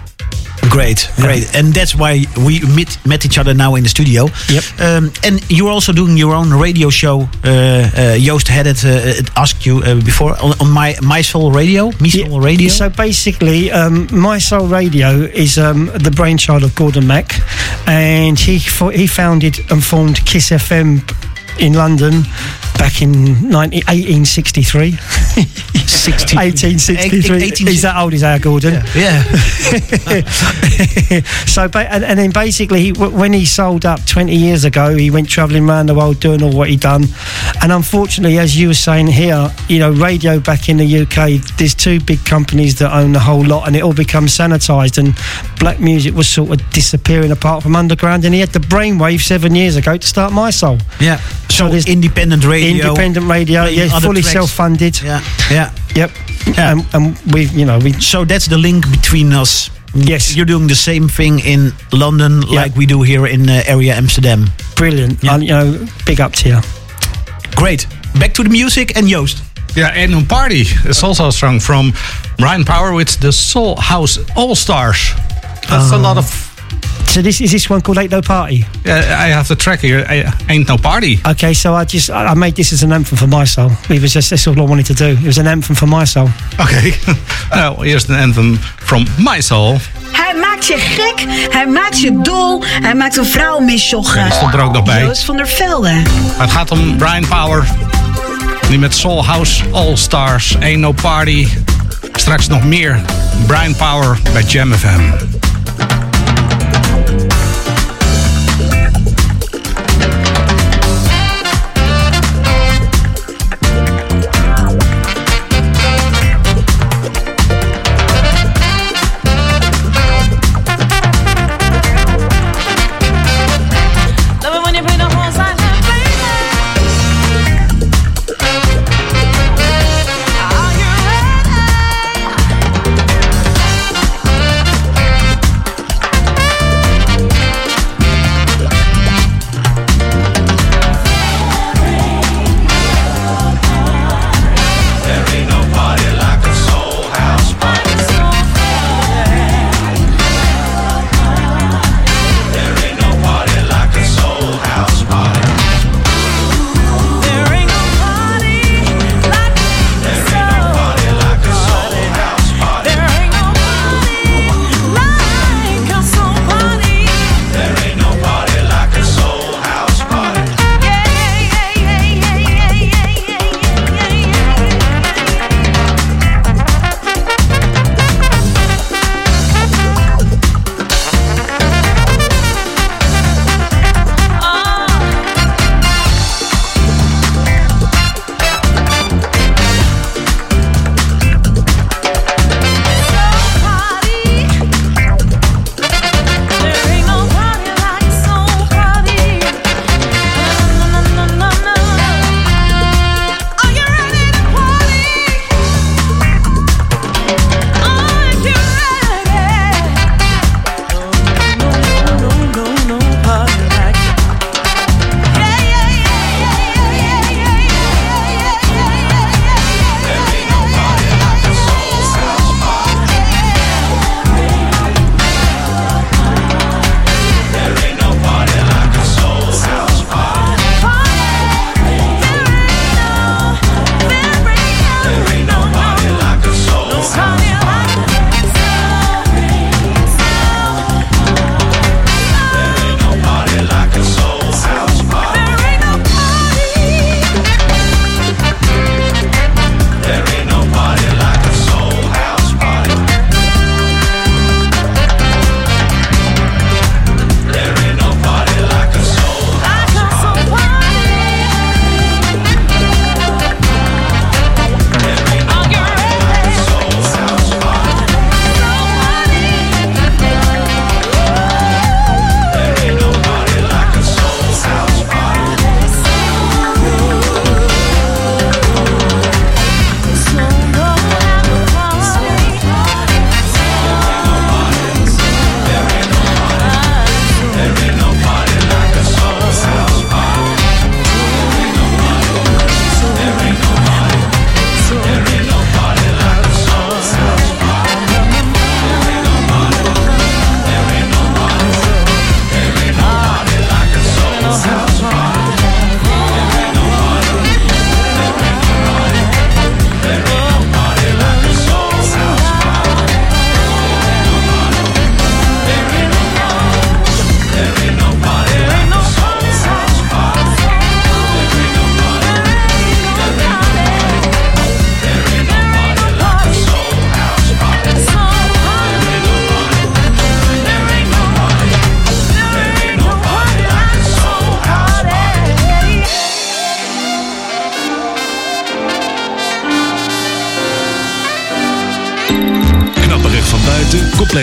K: Great, great, and that's why we met, met each other now in the studio.
F: Yep.
K: Um, and you're also doing your own radio show. Uh, uh, Joost had it, uh, it asked you uh, before on, on my Mi-Soul Radio, Mi-Soul Radio.
F: So basically, um, Mi-Soul Radio is um, the brainchild of Gordon Mac, and he he founded and formed Kiss FM in London back in 19, 1863. 1863. He's that old as our Gordon.
K: Yeah.
F: so, and, and then basically, he, when he sold up 20 years ago, he went travelling around the world doing all what he done. And unfortunately, as you were saying here, you know, radio back in the UK, there's two big companies that own the whole lot, and it all becomes sanitised. And black music was sort of disappearing apart from underground. And he had the brainwave seven years ago to start Mi-Soul.
K: Yeah. So,
F: there's
K: independent radio.
F: Independent radio, yeah, fully
K: tracks.
F: self-funded.
K: Yeah. Yeah.
F: Yep. And, and we, you know, we.
K: So that's the link between us.
F: Yes.
K: You're doing the same thing in London like we do here in uh, area Amsterdam.
F: Brilliant. And, you know, big up to you.
K: Great. Back to the music and Joost.
E: Yeah, and Party is also a song from Brian Power with the Soul House All Stars. That's a lot of.
F: So this is this one called Ain't No Party.
E: Yeah, I have the track here. I- Ain't no party.
F: Okay, so I just I made this as an anthem for my soul. It was just that's all I wanted to do. It was an anthem for my soul.
E: Okay. nou, eerst een anthem from My Soul.
G: Hij maakt je gek, hij maakt je dol, hij maakt een vrouw misjoggen.
E: Ja, die stond er ook nog bij.
G: Joost van der Velde.
E: Het gaat om Brian Power. Nu met Soul House All Stars. Ain't no party. Straks nog meer Brian Power bij Jam FM.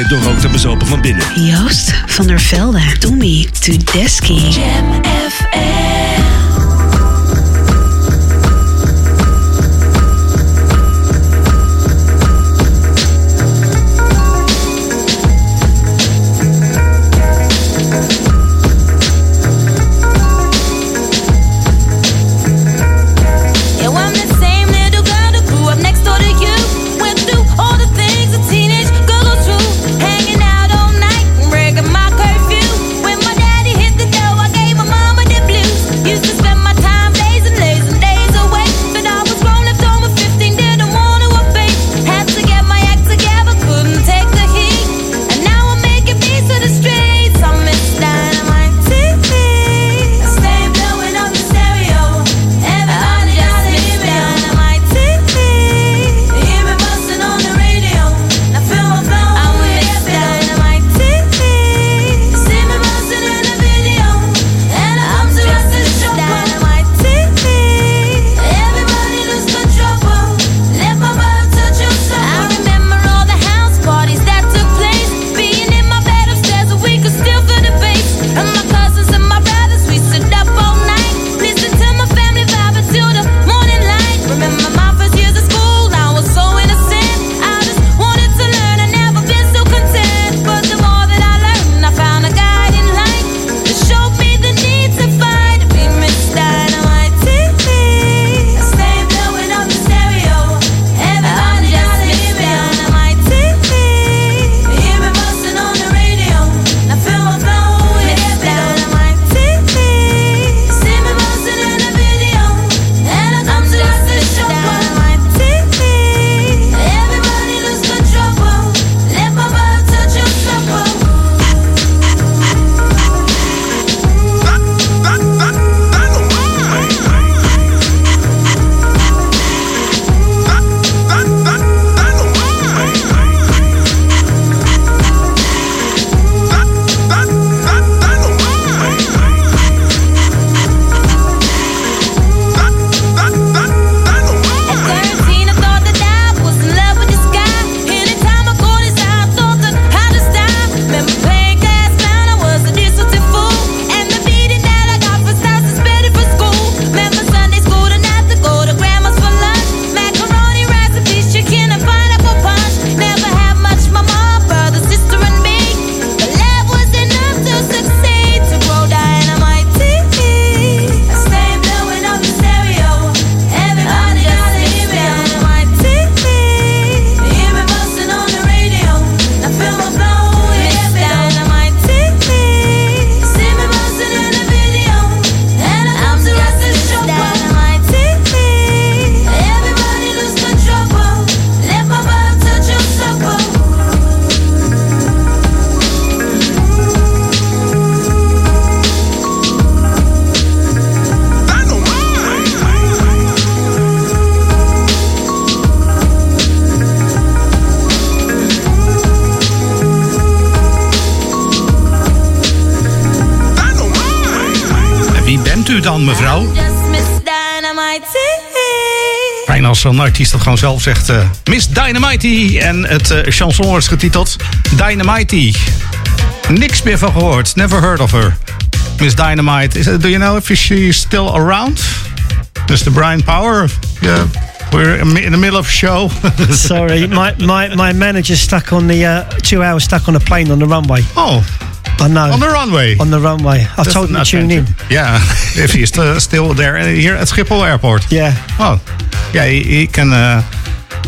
S: Buiten, compleet doorrookt en bezopen van binnen.
G: Joost van der Velde, Tommy Tudeski.
I: Jam FM.
E: Als zo'n artiest dat gewoon zelf zegt. eh, Miss Dynamite. En het eh, chanson is getiteld Dynamite. Niks meer van gehoord. Never heard of her. Miss Dynamite. Is, do you know if she's still around? Mr. Brian Power? Yeah. We're in the middle of a show.
F: Sorry, my, my, my manager's stuck on the uh, two hours stuck on a plane on the runway.
E: Oh,
F: I know.
E: On the runway.
F: On the runway. I
E: That's
F: told him to tune in.
E: Yeah, if he's still, still there uh, here at Schiphol Airport.
F: Yeah.
E: Oh, yeah, he, he can. Uh,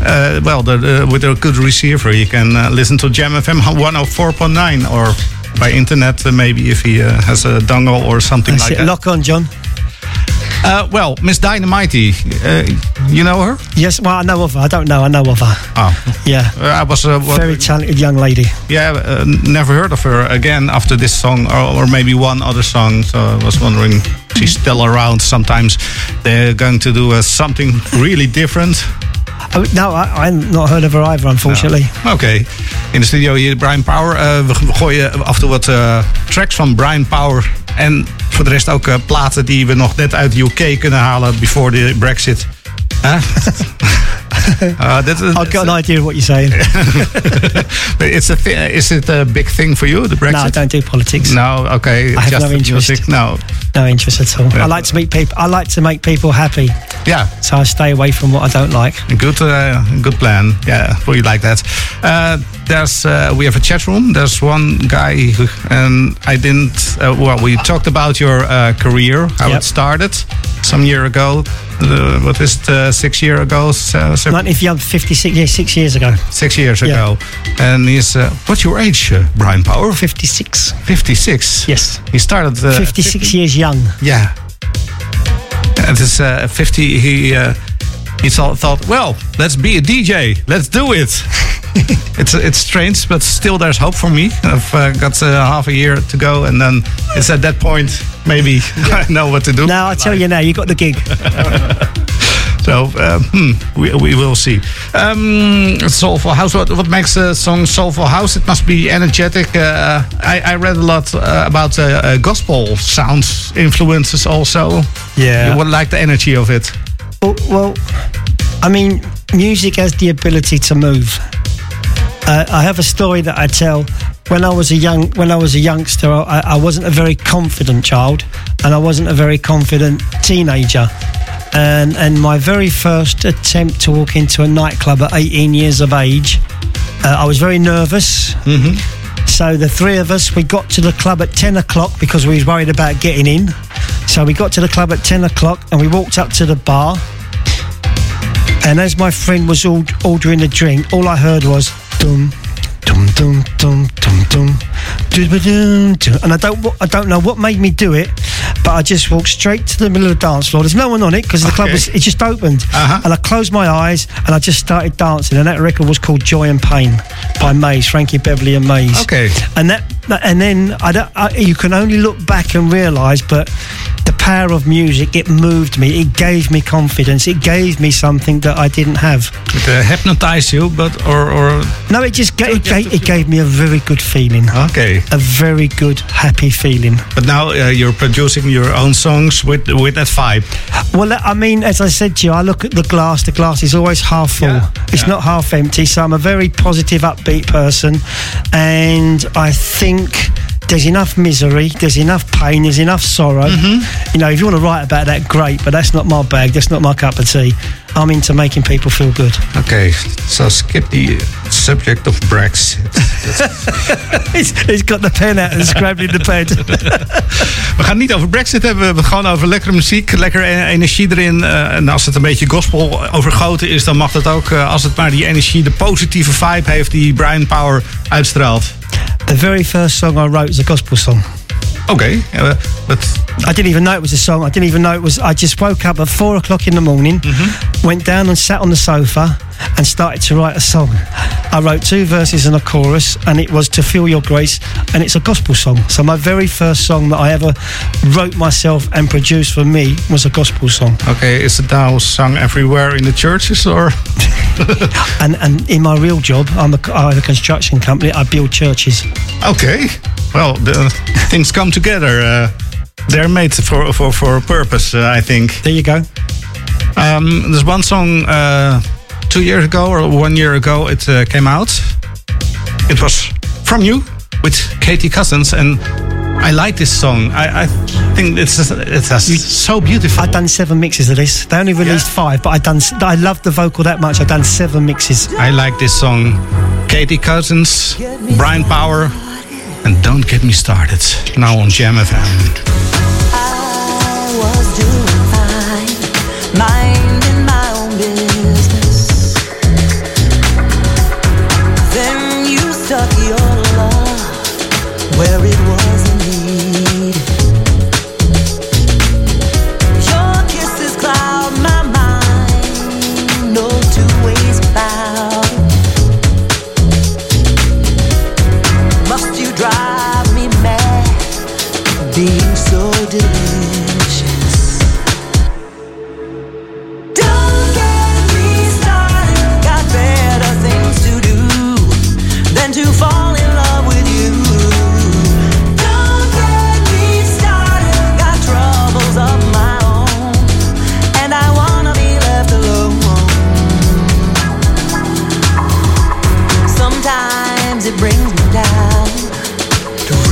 E: uh, well, the, the, with a good receiver, you can uh, listen to Jam FM 104.9 or by internet, uh, maybe if he uh, has a dongle or something
F: That's
E: like
F: it.
E: that.
F: Lock on, John.
E: Uh, well, Miss Dynamite, uh, you know her?
F: Yes, well, I know of her. I don't know. I know of her.
E: Oh,
F: Yeah.
E: uh, I was uh,
F: Very talented young lady.
E: Yeah, uh, never heard of her again after this song, or, or maybe one other song. So I was wondering, she's still around. Sometimes they're going to do uh, something really different.
F: Oh, no, I, I've not heard of her either, unfortunately.
E: Oké, in de studio hier Brian Power. Uh, we we gooien af en toe wat uh, tracks van Brian Power. En voor de rest ook uh, platen die we nog net uit de UK kunnen halen before the Brexit. Huh? Uh, that,
F: I've got an idea of what you're saying.
E: but it's a thi- is it a big thing for you, the Brexit?
F: No, I don't do politics.
E: No, okay.
F: I have
E: just
F: no interest.
E: music, No.
F: No interest at all.
E: Yeah.
F: I like to meet people. I like to make people happy.
E: Yeah.
F: So I stay away from what I don't like.
E: Good, uh, good plan. Yeah, for you like that. Uh, there's, uh, we have a chat room. There's one guy, who, and I didn't. Uh, well, we talked about your uh, career, how
F: Yep.
E: it started some year ago. Uh, what is it? Uh, six year ago. So, so
F: Like if you're 56, yeah, six years ago.
E: six years
F: Yeah.
E: ago. And he's. Uh, what's your age, uh, Brian Power?
F: 56.
E: 56.
F: Yes.
E: He started. Uh,
F: 56 years young.
E: Yeah. At his uh, 50, he uh, he thought, thought, well, let's be a DJ. Let's do it. it's it's strange, but still, there's hope for me. I've uh, got uh, half a year to go, and then it's at that point maybe I know what to do.
F: Now I tell you now, you got the gig.
E: So um, hmm, we, we will see. Um, Soulful House. What, what makes a song Soulful House? It must be energetic. Uh, I, I read a lot uh, about uh, uh, gospel sounds influences also.
F: Yeah.
E: You would like the energy of it.
F: Well, well, I mean, music has the ability to move. Uh, I have a story that I tell. When I was a young, when I was a youngster, I, I wasn't a very confident child, and I wasn't a very confident teenager. And and my very first attempt to walk into a nightclub at 18 years of age, uh, I was very nervous. Mm-hmm. So the three of us, we got to the club at 10 o'clock because we was worried about getting in. So we got to the club at 10 o'clock and we walked up to the bar. And as my friend was ordering a drink, all I heard was dum, And I don't, I don't know what made me do it, but I just walked straight to the middle of the dance floor. There's no one on it because the club
E: Okay.
F: was, it just opened. Uh-huh. And I closed my eyes and I just started dancing. And that record was called Joy and Pain by Maze, Frankie Beverly and Maze.
E: Okay.
F: And that, and then I don't, I, you can only look back and realise, but power of music, it moved me. It gave me confidence. It gave me something that I didn't have.
E: It uh, hypnotize you, but or or
F: No, it just ga- it, gave, it gave me a very good feeling.
E: okay.
F: A very good, happy feeling.
E: But now uh, you're producing your own songs with with that vibe.
F: Well, I mean, as I said to you, I look at the glass. The glass is always half full. it's not half empty. So I'm a very positive, upbeat person, and I think there's enough misery, there's enough pain, there's enough sorrow. Mm-hmm. You know, if you want to write about that, great. But that's not my bag. That's not my cup of tea. I'm into making people feel good.
E: Okay, so skip the subject of Brexit.
F: he's, he's got the pen out and scrabbling the pen.
E: We gaan niet over Brexit hebben, we hebben het gewoon over lekkere muziek, lekker e- energie erin. eh, en als het een beetje gospel overgoten is, dan mag dat ook. eh, als het maar die energie, de positieve vibe heeft die Brian Power uitstraalt.
F: the very first song I wrote was a gospel song.
E: Okay, but
F: I didn't even know it was a song. I didn't even know it was. I just woke up at four o'clock in the morning, mm-hmm. went down and sat on the sofa, and started to write a song. I wrote two verses and a chorus, and it was "To Feel Your Grace," and it's a gospel song. So my very first song that I ever wrote myself and produced for me was a gospel song.
E: okay, is it now sung everywhere in the churches or?
F: And and in my real job, I'm a, I have a construction company. I build churches.
E: Okay, well, the, things come together. Uh, they're made for for for a purpose, uh, I think.
F: There you go.
E: Um, there's one song uh, two years ago or one year ago it uh, came out. It was from you with Katie Cousins, and I like this song. I, I think it's it's so beautiful.
F: I've done seven mixes of this. They only released five, but I done. s- I love the vocal that much. I've done seven mixes.
E: I like this song. Katie Cousins, Brian Power, and Don't Get Me Started. Now on Jam FM.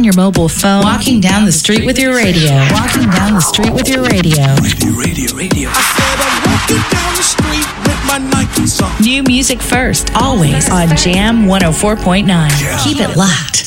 T: on your mobile phone, walking down the street with your radio, walking down the street with your radio.
S: Radio, radio, radio. I said I'm walking down the street with my Nikes.
T: New music first, always on Jam 104.9. Yeah. Keep it locked.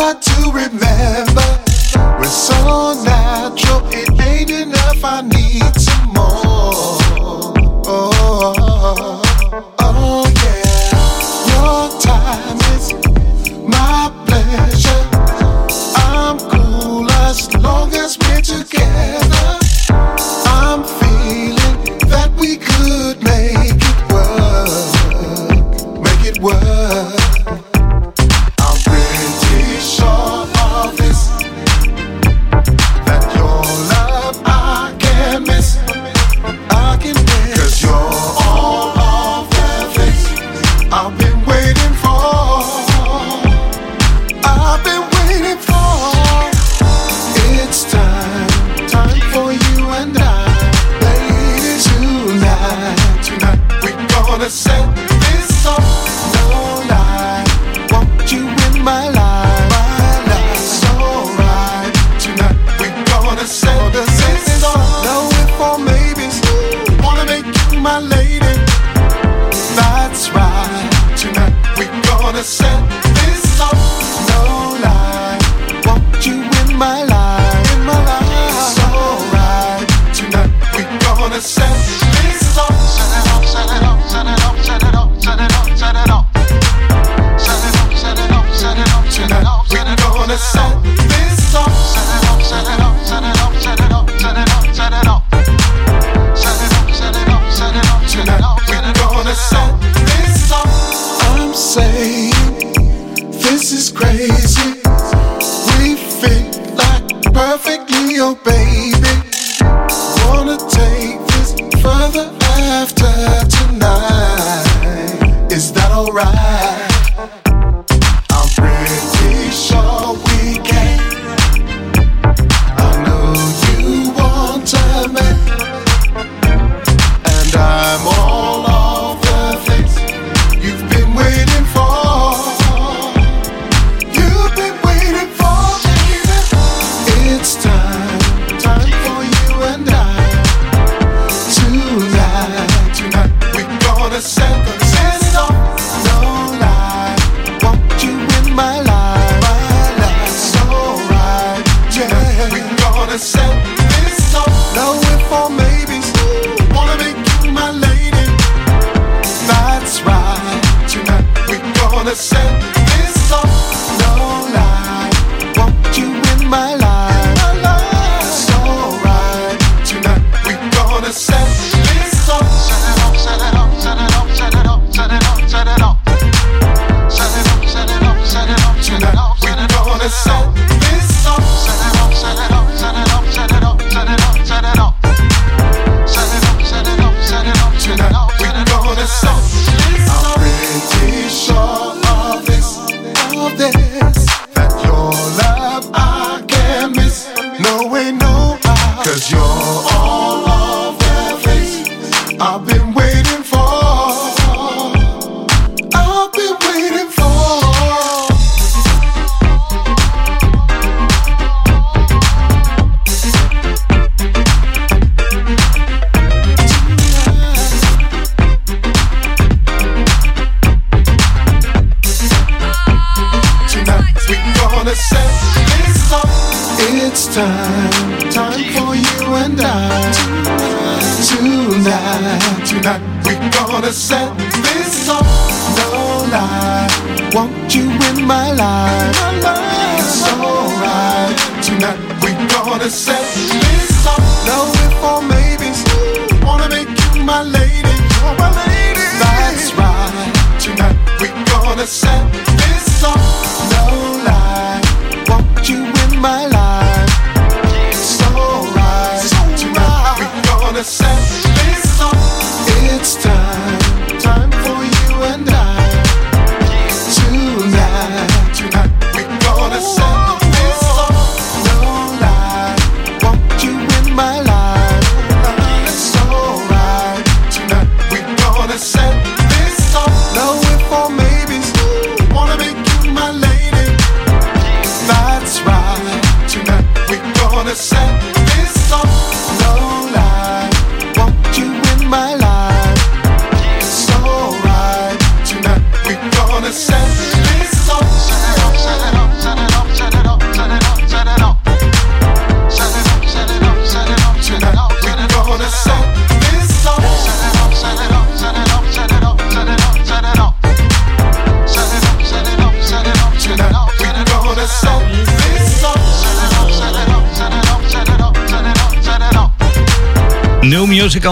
J: not to remember.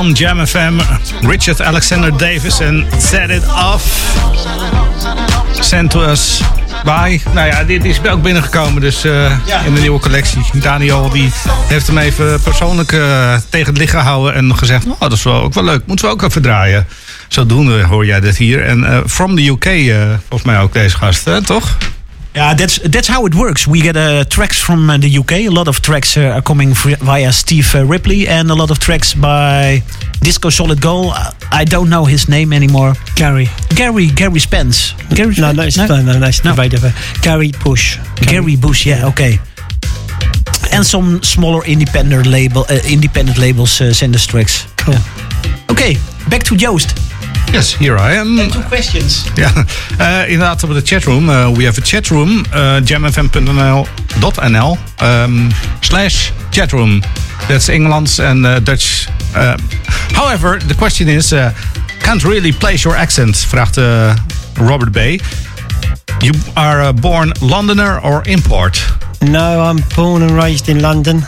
E: On Jam FM. Richard Alexander Davis en Set It Off. Sent to us by. Nou ja, dit is ook binnengekomen dus eh, in de nieuwe collectie. Daniel die heeft hem even persoonlijk eh, tegen het licht gehouden en gezegd: oh, dat is wel ook wel leuk. Moeten we ook even draaien. Zodoende hoor jij dit hier. En eh, from the UK, volgens mij ook deze gast, toch?
K: Yeah, that's that's how it works. We get uh, tracks from uh, the UK. A lot of tracks uh, are coming via Steve uh, Ripley, and a lot of tracks by Disco Solid Gold. Uh, I don't know his name anymore.
F: Gary.
K: Gary Gary Spence. Gary
F: No, no, it's, no, no, no, it's no. Gary Bush.
K: Gary Bush. Yeah, okay. And some smaller independent label uh, independent labels uh, send us tracks.
F: Cool.
K: Okay, back to Joost.
E: Yes, here I am.
K: two questions.
E: Ja, eh, inderdaad op de chatroom. Uh, we have a chatroom. Uh, jamfm.nl um, slash chatroom. That's Englands and uh, Dutch. Uh, however, the question is... Uh, can't really place your accent, vraagt uh, Robert Bay. You are a born Londoner or import?
F: No, I'm born and raised in London.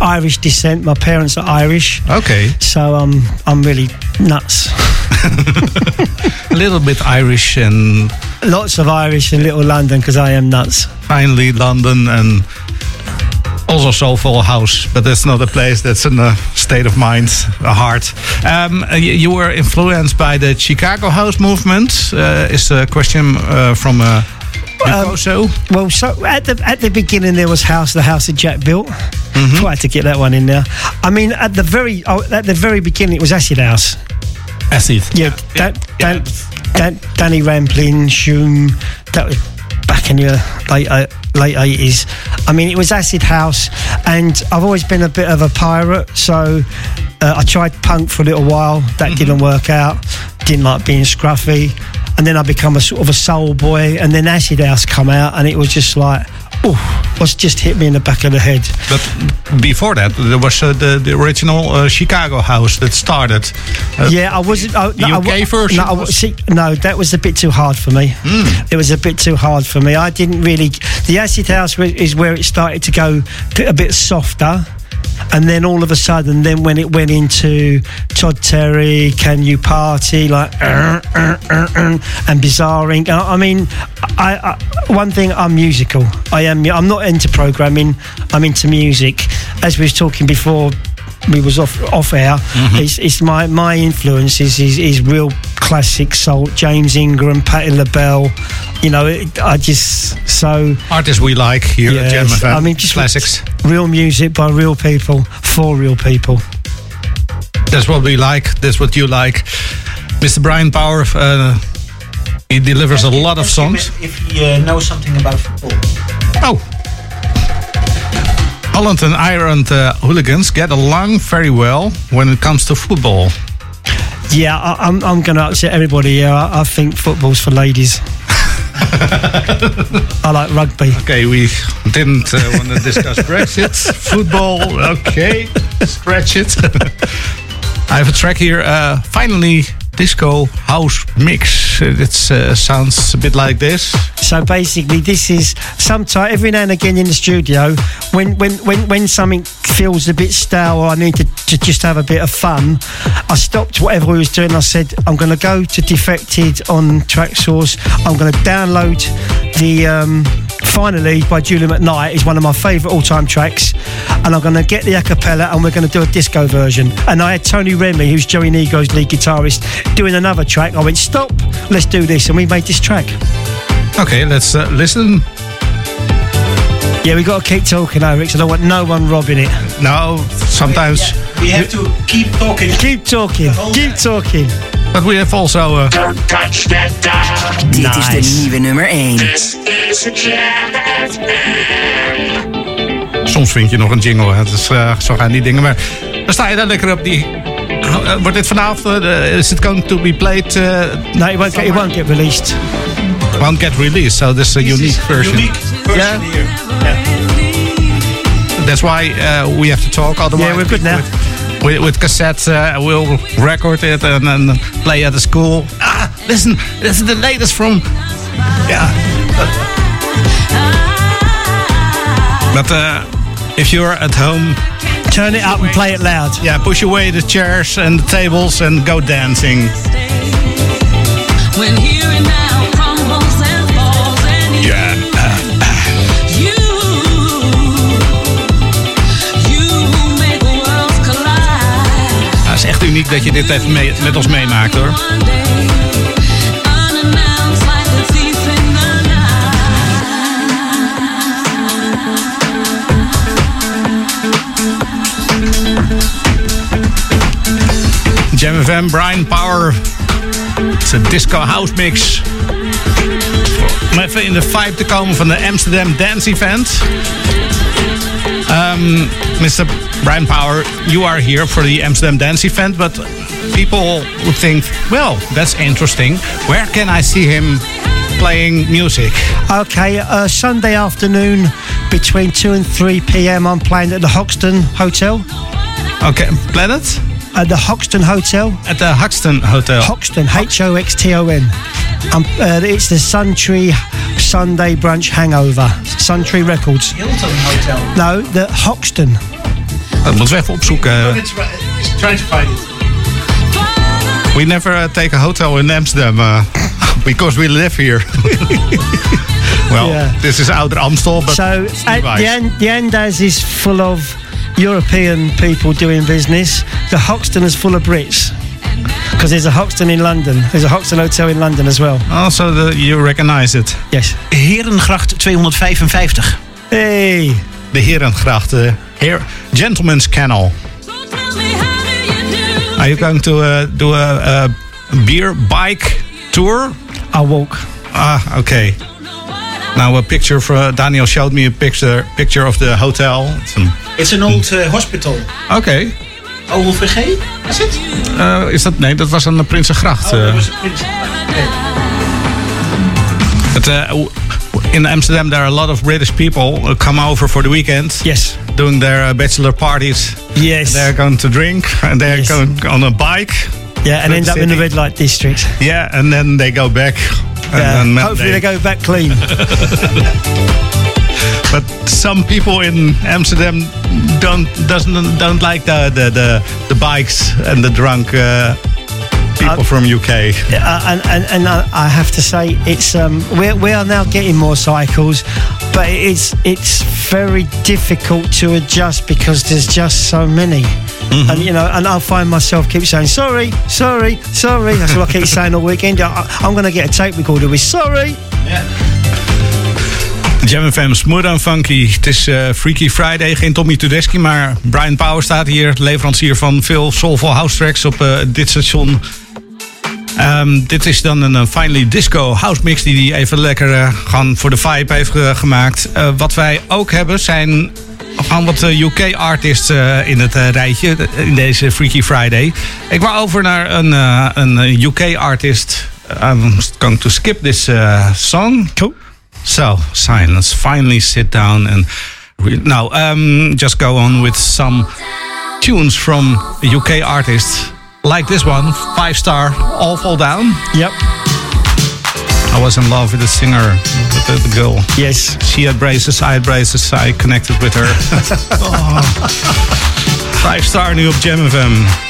F: Irish descent. My parents are Irish.
E: Okay.
F: So um, I'm really nuts.
E: A little bit Irish and...
F: Lots of Irish and Little London because I am nuts.
E: Finally, London and also soulful house, but that's not a place. That's in a state of mind, a heart. Um, you, you were influenced by the Chicago house movement. Uh, is the question uh, from uh,
F: Um,
E: so?
F: Well, so at the at the beginning there was House, the house that Jack built. Tried to get that one in there. I mean, at the very oh, at the very beginning it was Acid House.
E: Acid.
F: Yeah, Dan, Dan, Dan, Danny Rampling, Shoom. That was back in your late uh, late eighties. I mean, it was Acid House, and I've always been a bit of a pirate. So uh, I tried punk for a little while. That didn't work out. Didn't like being scruffy, and then I become a sort of a soul boy. And then Acid House come out, and it was just like. Oh, was just hit me in the back of the head.
E: But before that, there was uh, the, the original uh, Chicago house that started. Uh,
F: yeah, I wasn't. I, no,
E: UK
F: I,
E: version
F: No,
E: was-
F: see, no, that was a bit too hard for me. It was a bit too hard for me. I didn't really. The acid house is where it started to go a bit softer. And then all of a sudden, then when it went into Todd Terry, Can You Party, like uh, uh, uh, and Bizarre Inc. I I mean, I, I one thing I'm musical. I am. I'm not into programming. I'm into music. As we was talking before, we was off off air.
E: Mm-hmm.
F: It's, it's my my influence is, is is real classic soul. James Ingram, Patti LaBelle. You know, it, I just so
E: Artists we like here at Jam
F: I mean, just
E: classics.
F: real music by real people for real people.
E: That's what we like. That's what you like. Mr. Brian Power, uh, he delivers a lot of songs.
K: If he uh, knows something about football.
E: Oh. Holland and Ireland uh, hooligans get along very well when it comes to football.
F: Yeah, I, I'm I'm going to upset everybody. Yeah, I, I think football's for ladies. I like rugby.
E: Okay, we didn't uh, want to discuss Brexit, football. Okay, scratch it. I have a track here. Uh, finally, disco house mix. It uh, sounds a bit like this.
F: So basically, this is sometimes every now and again in the studio when when when when something feels a bit stale or I need to, to just have a bit of fun. I stopped whatever I was doing. I said I'm going to go to Defected on Traxsource. I'm going to download the. Um, Finally, by Julie McKnight is one of my favourite all-time tracks, and I'm going to get the a cappella and we're going to do a disco version. And I had Tony Remy, who's Joey Negro's lead guitarist, doing another track. I went, stop, let's do this, and we made this track.
E: Okay, let's uh, listen.
F: Yeah, we got to keep talking over it I don't want no one robbing it.
E: No, sometimes
K: We have to keep talking.
F: Keep talking. Keep talking.
E: But we have also. Uh,
C: Dit is de nieuwe nummer 1.
E: Soms vind je nog een jingle. hè. Dus, eh, zo gaan die dingen. Maar dan sta je daar lekker op die. Eh, wordt dit vanavond? eh, is it going to be played? uh,
F: no, it won't, get, it won't get released.
E: Won't get released. So this is a unique version.
K: Unique version here.
E: That's why uh, we have to talk. Otherwise,
F: Yeah, we're good now.
E: With, with, with cassettes, uh, we'll record it and then play at the school. Ah, listen, this is the latest from. Yeah. But uh, if you're at home,
F: turn it up and play it loud.
E: Yeah, push away the chairs and the tables and go dancing.
I: When here and now
E: uniek dat je dit even mee, met ons meemaakt hoor. Jam FM, Brian Power. Het is een disco house mix. Om even in de vibe te komen van de Amsterdam Dance Event. Um, Mr. Brian Power, you are here for the Amsterdam Dance Event, but people would think, well, that's interesting. Where can I see him playing music?
F: Okay, uh, Sunday afternoon between 2 and 3 p.m. I'm playing at the Hoxton Hotel.
E: Okay, Planet?
F: At the Hoxton Hotel.
E: At the Hoxton Hotel.
F: Hoxton, H O X T O N. Um, uh, it's the Sun Tree Sunday Brunch Hangover. Sun Tree Records.
K: Hilton Hotel.
F: No, the Hoxton.
E: Dat moeten we even opzoeken.
K: It's right. Trying to find it.
E: We never uh, take a hotel in Amsterdam uh, because we live here. well,
F: Yeah.
E: this is Outer Amstel, but
F: so
E: it's
F: uh, the, An- the Andes is full of European people doing business. The Hoxton is full of Brits. Because there's a Hoxton in London. There's a Hoxton Hotel in London as well.
E: Also, the, you recognize it.
F: Yes.
K: Herengracht 255.
E: Hey, de Herengracht. Uh, here, Gentleman's Canal. Are you going to uh, do a, a beer bike tour?
F: I'll walk.
E: Ah, okay. Now a picture for Daniel showed me a picture picture of the hotel. It's an,
K: It's an old uh, hospital.
E: okay.
K: OVG? Is it?
E: Uh, is dat nee? Dat was een Prinsengracht.
K: Oh,
E: uh.
K: that was. Okay.
E: Uh, w- in Amsterdam, there are a lot of British people who come over for the weekend.
F: Yes.
E: Doing their uh, bachelor parties.
F: Yes.
E: They're going to drink and they're going on a bike.
F: Yeah, and end up in the red light district.
E: Yeah, and then they go back. And
F: Yeah. Hopefully they go back clean.
E: But some people in Amsterdam don't doesn't don't like the the the, the bikes and the drunk uh, people from UK.
F: Uh, and and, and I, I have to say, it's um, we we are now getting more cycles, but it's it's very difficult to adjust because there's just so many. and you know, and I'll find myself keep saying sorry, sorry, sorry. That's what I keep saying all weekend. I, I'm going to get a tape recorder with sorry.
U: Jam FM, smooth and funky. Het is eh, Freaky Friday, geen Tommy Tedeschi, maar Brian Power staat hier. Leverancier van veel soulful house tracks op eh, dit station. Ehm, dit is dan een eh, Finally Disco house mix die hij even lekker gewoon voor de vibe heeft ge- gemaakt. Wat wij ook hebben zijn gewoon wat UK artists in het rijtje in deze Freaky Friday. Ik wou over naar een, een UK artist. I'm going to skip this song. So, silence. Finally sit down and... Now, um, just go on with some tunes from a UK artist. Like this one, Five Star, All Fall Down.
F: Yep.
U: I was in love with the singer, with the, the girl.
F: Yes.
U: She had braces, I had braces. I connected with her. Oh. Five Star new op Jam FM.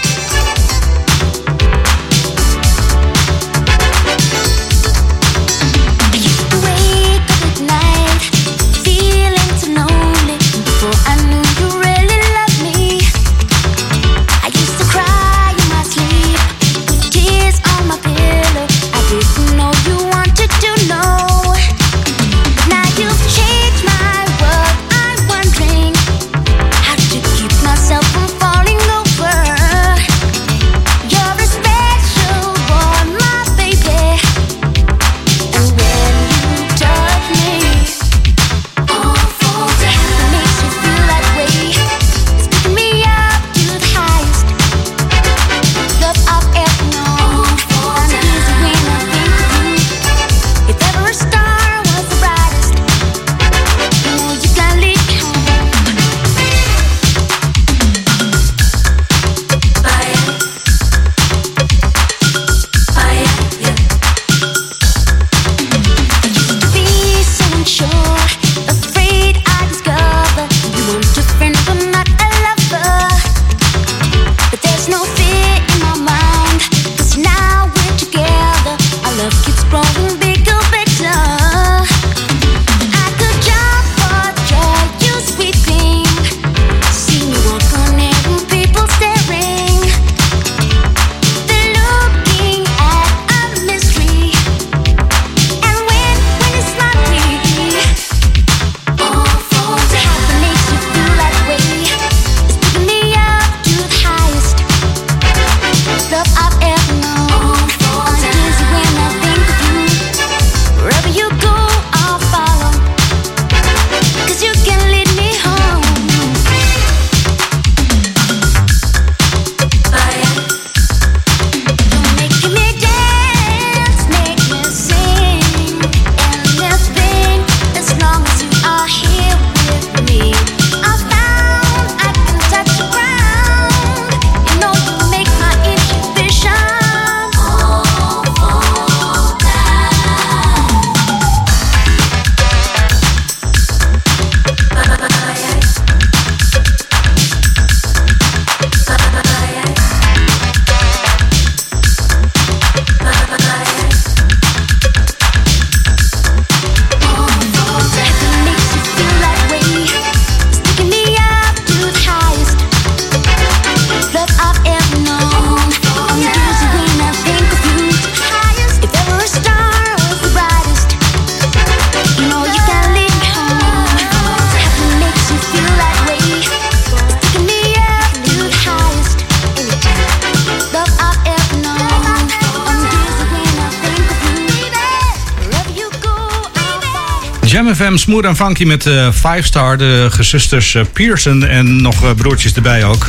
U: Jam smooth en funky met eh Five Star, de gezusters eh, Pearson en nog eh, broertjes erbij ook.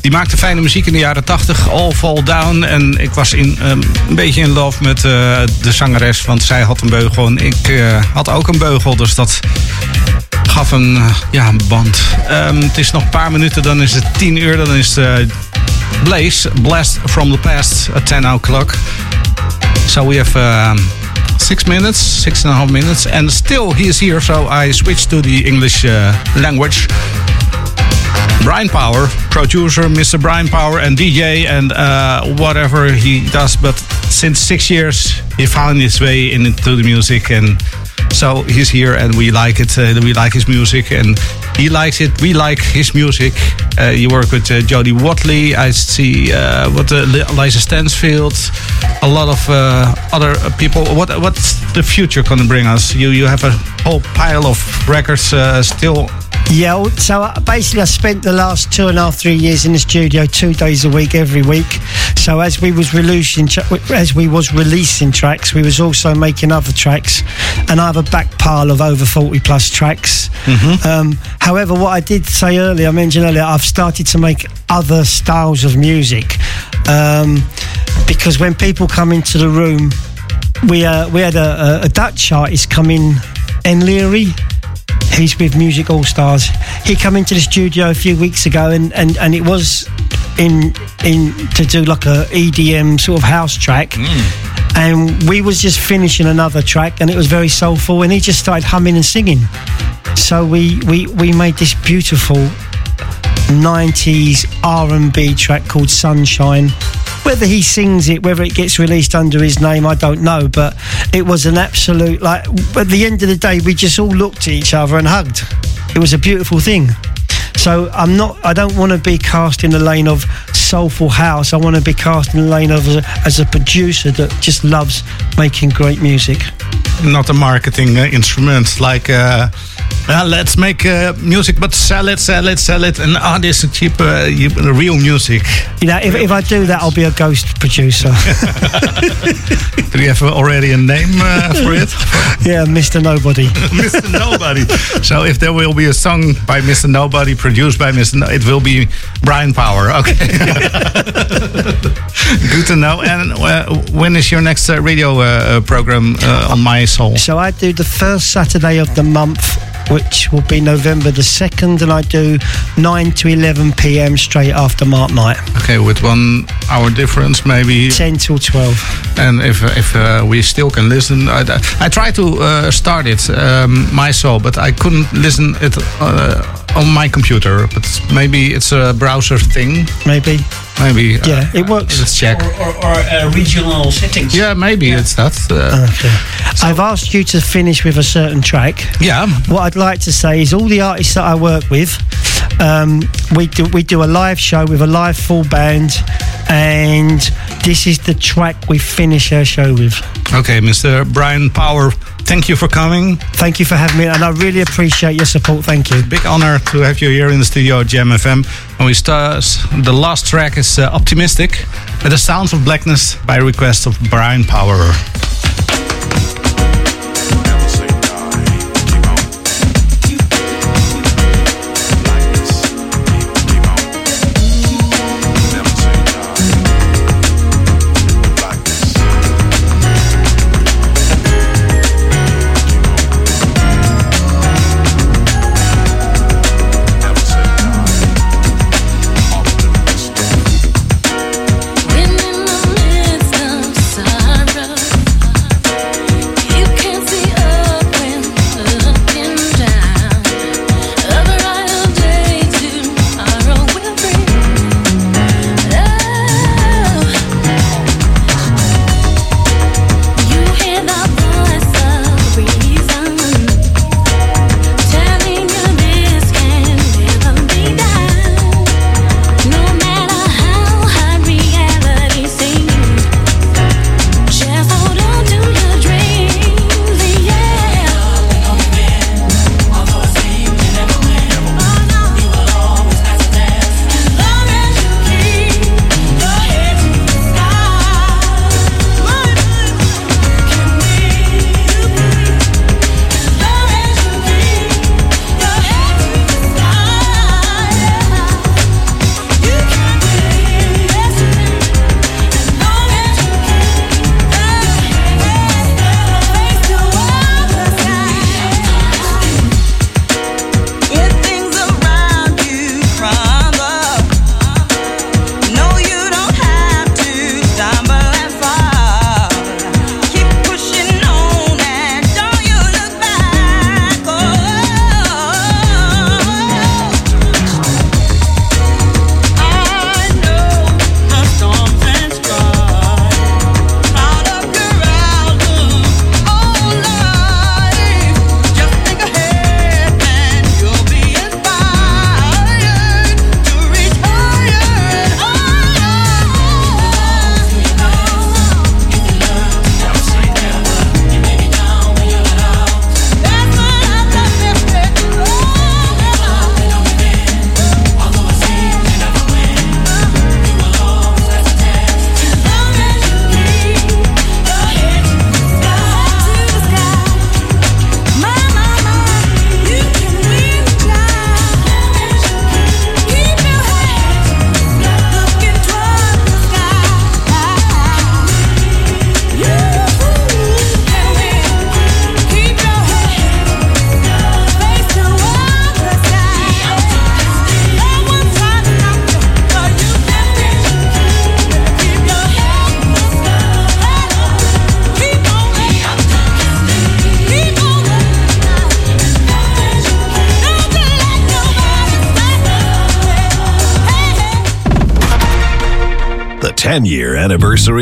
U: Die maakten fijne muziek in de jaren 80, All Fall Down. En ik was in, eh, een beetje in love met de zangeres, want zij had een beugel en ik had ook een beugel. Dus dat gaf een, ja, een band. Ehm, het is nog een paar minuten, dan is het 10 uur, dan is Blaze, Blast from the Past, at 10 o'clock. So we have six minutes, six and a half minutes, and still he is here. So I switched to the English uh, language. Brian Power, producer, Mr. Brian Power, and DJ, and uh, whatever he does. But since six years, he found his way into the music, and
E: So he's here, and we like it. Uh, we like his music, and he likes it. We like his music. Uh, you work with uh, Jody Watley. I see uh, what uh, Lisa Stansfield, a lot of uh, other people. What what's the future going to bring us? You you have a whole pile of records uh, still.
F: Yeah, so basically, I spent the last two and a half, three years in the studio, two days a week, every week. So as we was releasing, as we was releasing tracks, we was also making other tracks, and I have a back pile of over forty plus tracks. Um, however, what I did say earlier, I mentioned earlier, I've started to make other styles of music um, because when people come into the room, we uh, we had a, a, Dutch artist come in, En Leary. He's with Music All Stars. He come into the studio a few weeks ago, and, and, and it was in in to do like a EDM sort of house track. Mm. And we was just finishing another track, and it was very soulful. And he just started humming and singing. So we we, we made this beautiful 90s R&B track called Sunshine. Whether he sings it, whether it gets released under his name, I don't know. But it was an absolute like. At the end of the day, we just all looked at each other and hugged. It was a beautiful thing. So I'm not. I don't want to be cast in the lane of soulful house. I want to be cast in the lane of as a, as a producer that just loves making great music.
E: not a marketing uh, instrument like uh, uh, let's make uh, music but sell it sell it sell it and ah this is cheap uh, real music
F: You know, if, if I do that, I'll be a ghost producer.
E: do you have already a name uh, for it
F: yeah, Mr. Nobody.
E: Mr. Nobody so if there will be a song by Mr. Nobody produced by Mr. No, it will be Brian Power. Okay. Good to know. And uh, when is your next uh, radio uh, uh, program uh, on Mi-Soul?
F: So I do the first Saturday of the month, which will be November the 2nd, and I do 9 to 11 p.m. straight after Mark Night.
E: Okay, with one hour difference, maybe
F: 10 till 12.
E: And if if uh, we still can listen, I, I tried to uh, start it, um, Mi-Soul, but I couldn't listen it uh, on my computer. But maybe it's a browser thing.
F: Maybe.
E: Maybe. uh,
F: Yeah, it works.
E: Let's check.
K: Or, or, or uh, regional settings.
E: Yeah, maybe it's that. Uh,
F: I've asked you to finish with a certain track.
E: Yeah.
F: What I'd like to say is all the artists that I work with, um, we do we do a live show with a live full band, and this is the track we finish our show with.
E: Okay, Mr. Brian Power, thank you for coming.
F: Thank you for having me, and I really appreciate your support. Thank you.
E: Big honor to have you here in the studio at Jam FM. And we start. The last track is uh, "Optimistic," the sounds of blackness by request of Brian Power.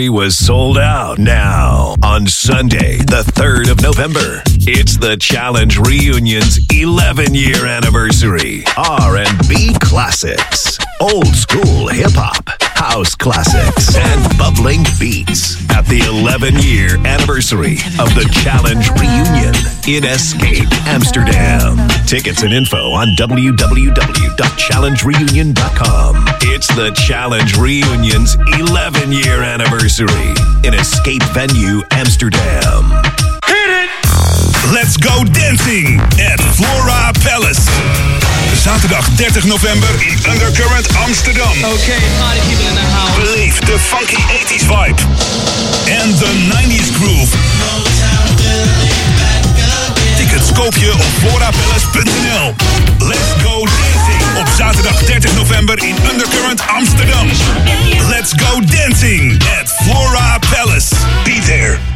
L: Was sold out. Now, on Sunday, the 3rd of November, it's the Challenge Reunion's 11 year anniversary. R&B classics, old school hip hop, house classics, and bubbling beats at the 11 year anniversary of the Challenge Reunion in Escape, Amsterdam. Tickets and info on www.challengereunion.com. It's the Challenge Reunion's 11 year anniversary in Escape Venue, Amsterdam. Hit it!
A: Let's go dancing at Flora Palace. Zaterdag 30 november in Undercurrent Amsterdam.
M: Okay, party people in the house.
A: Beleef de funky 80s vibe en de 90s groove. Tickets koop je op florapalace.nl. Let's go dancing op zaterdag 30 november in Undercurrent Amsterdam. Let's go dancing at Flora Palace. Be there.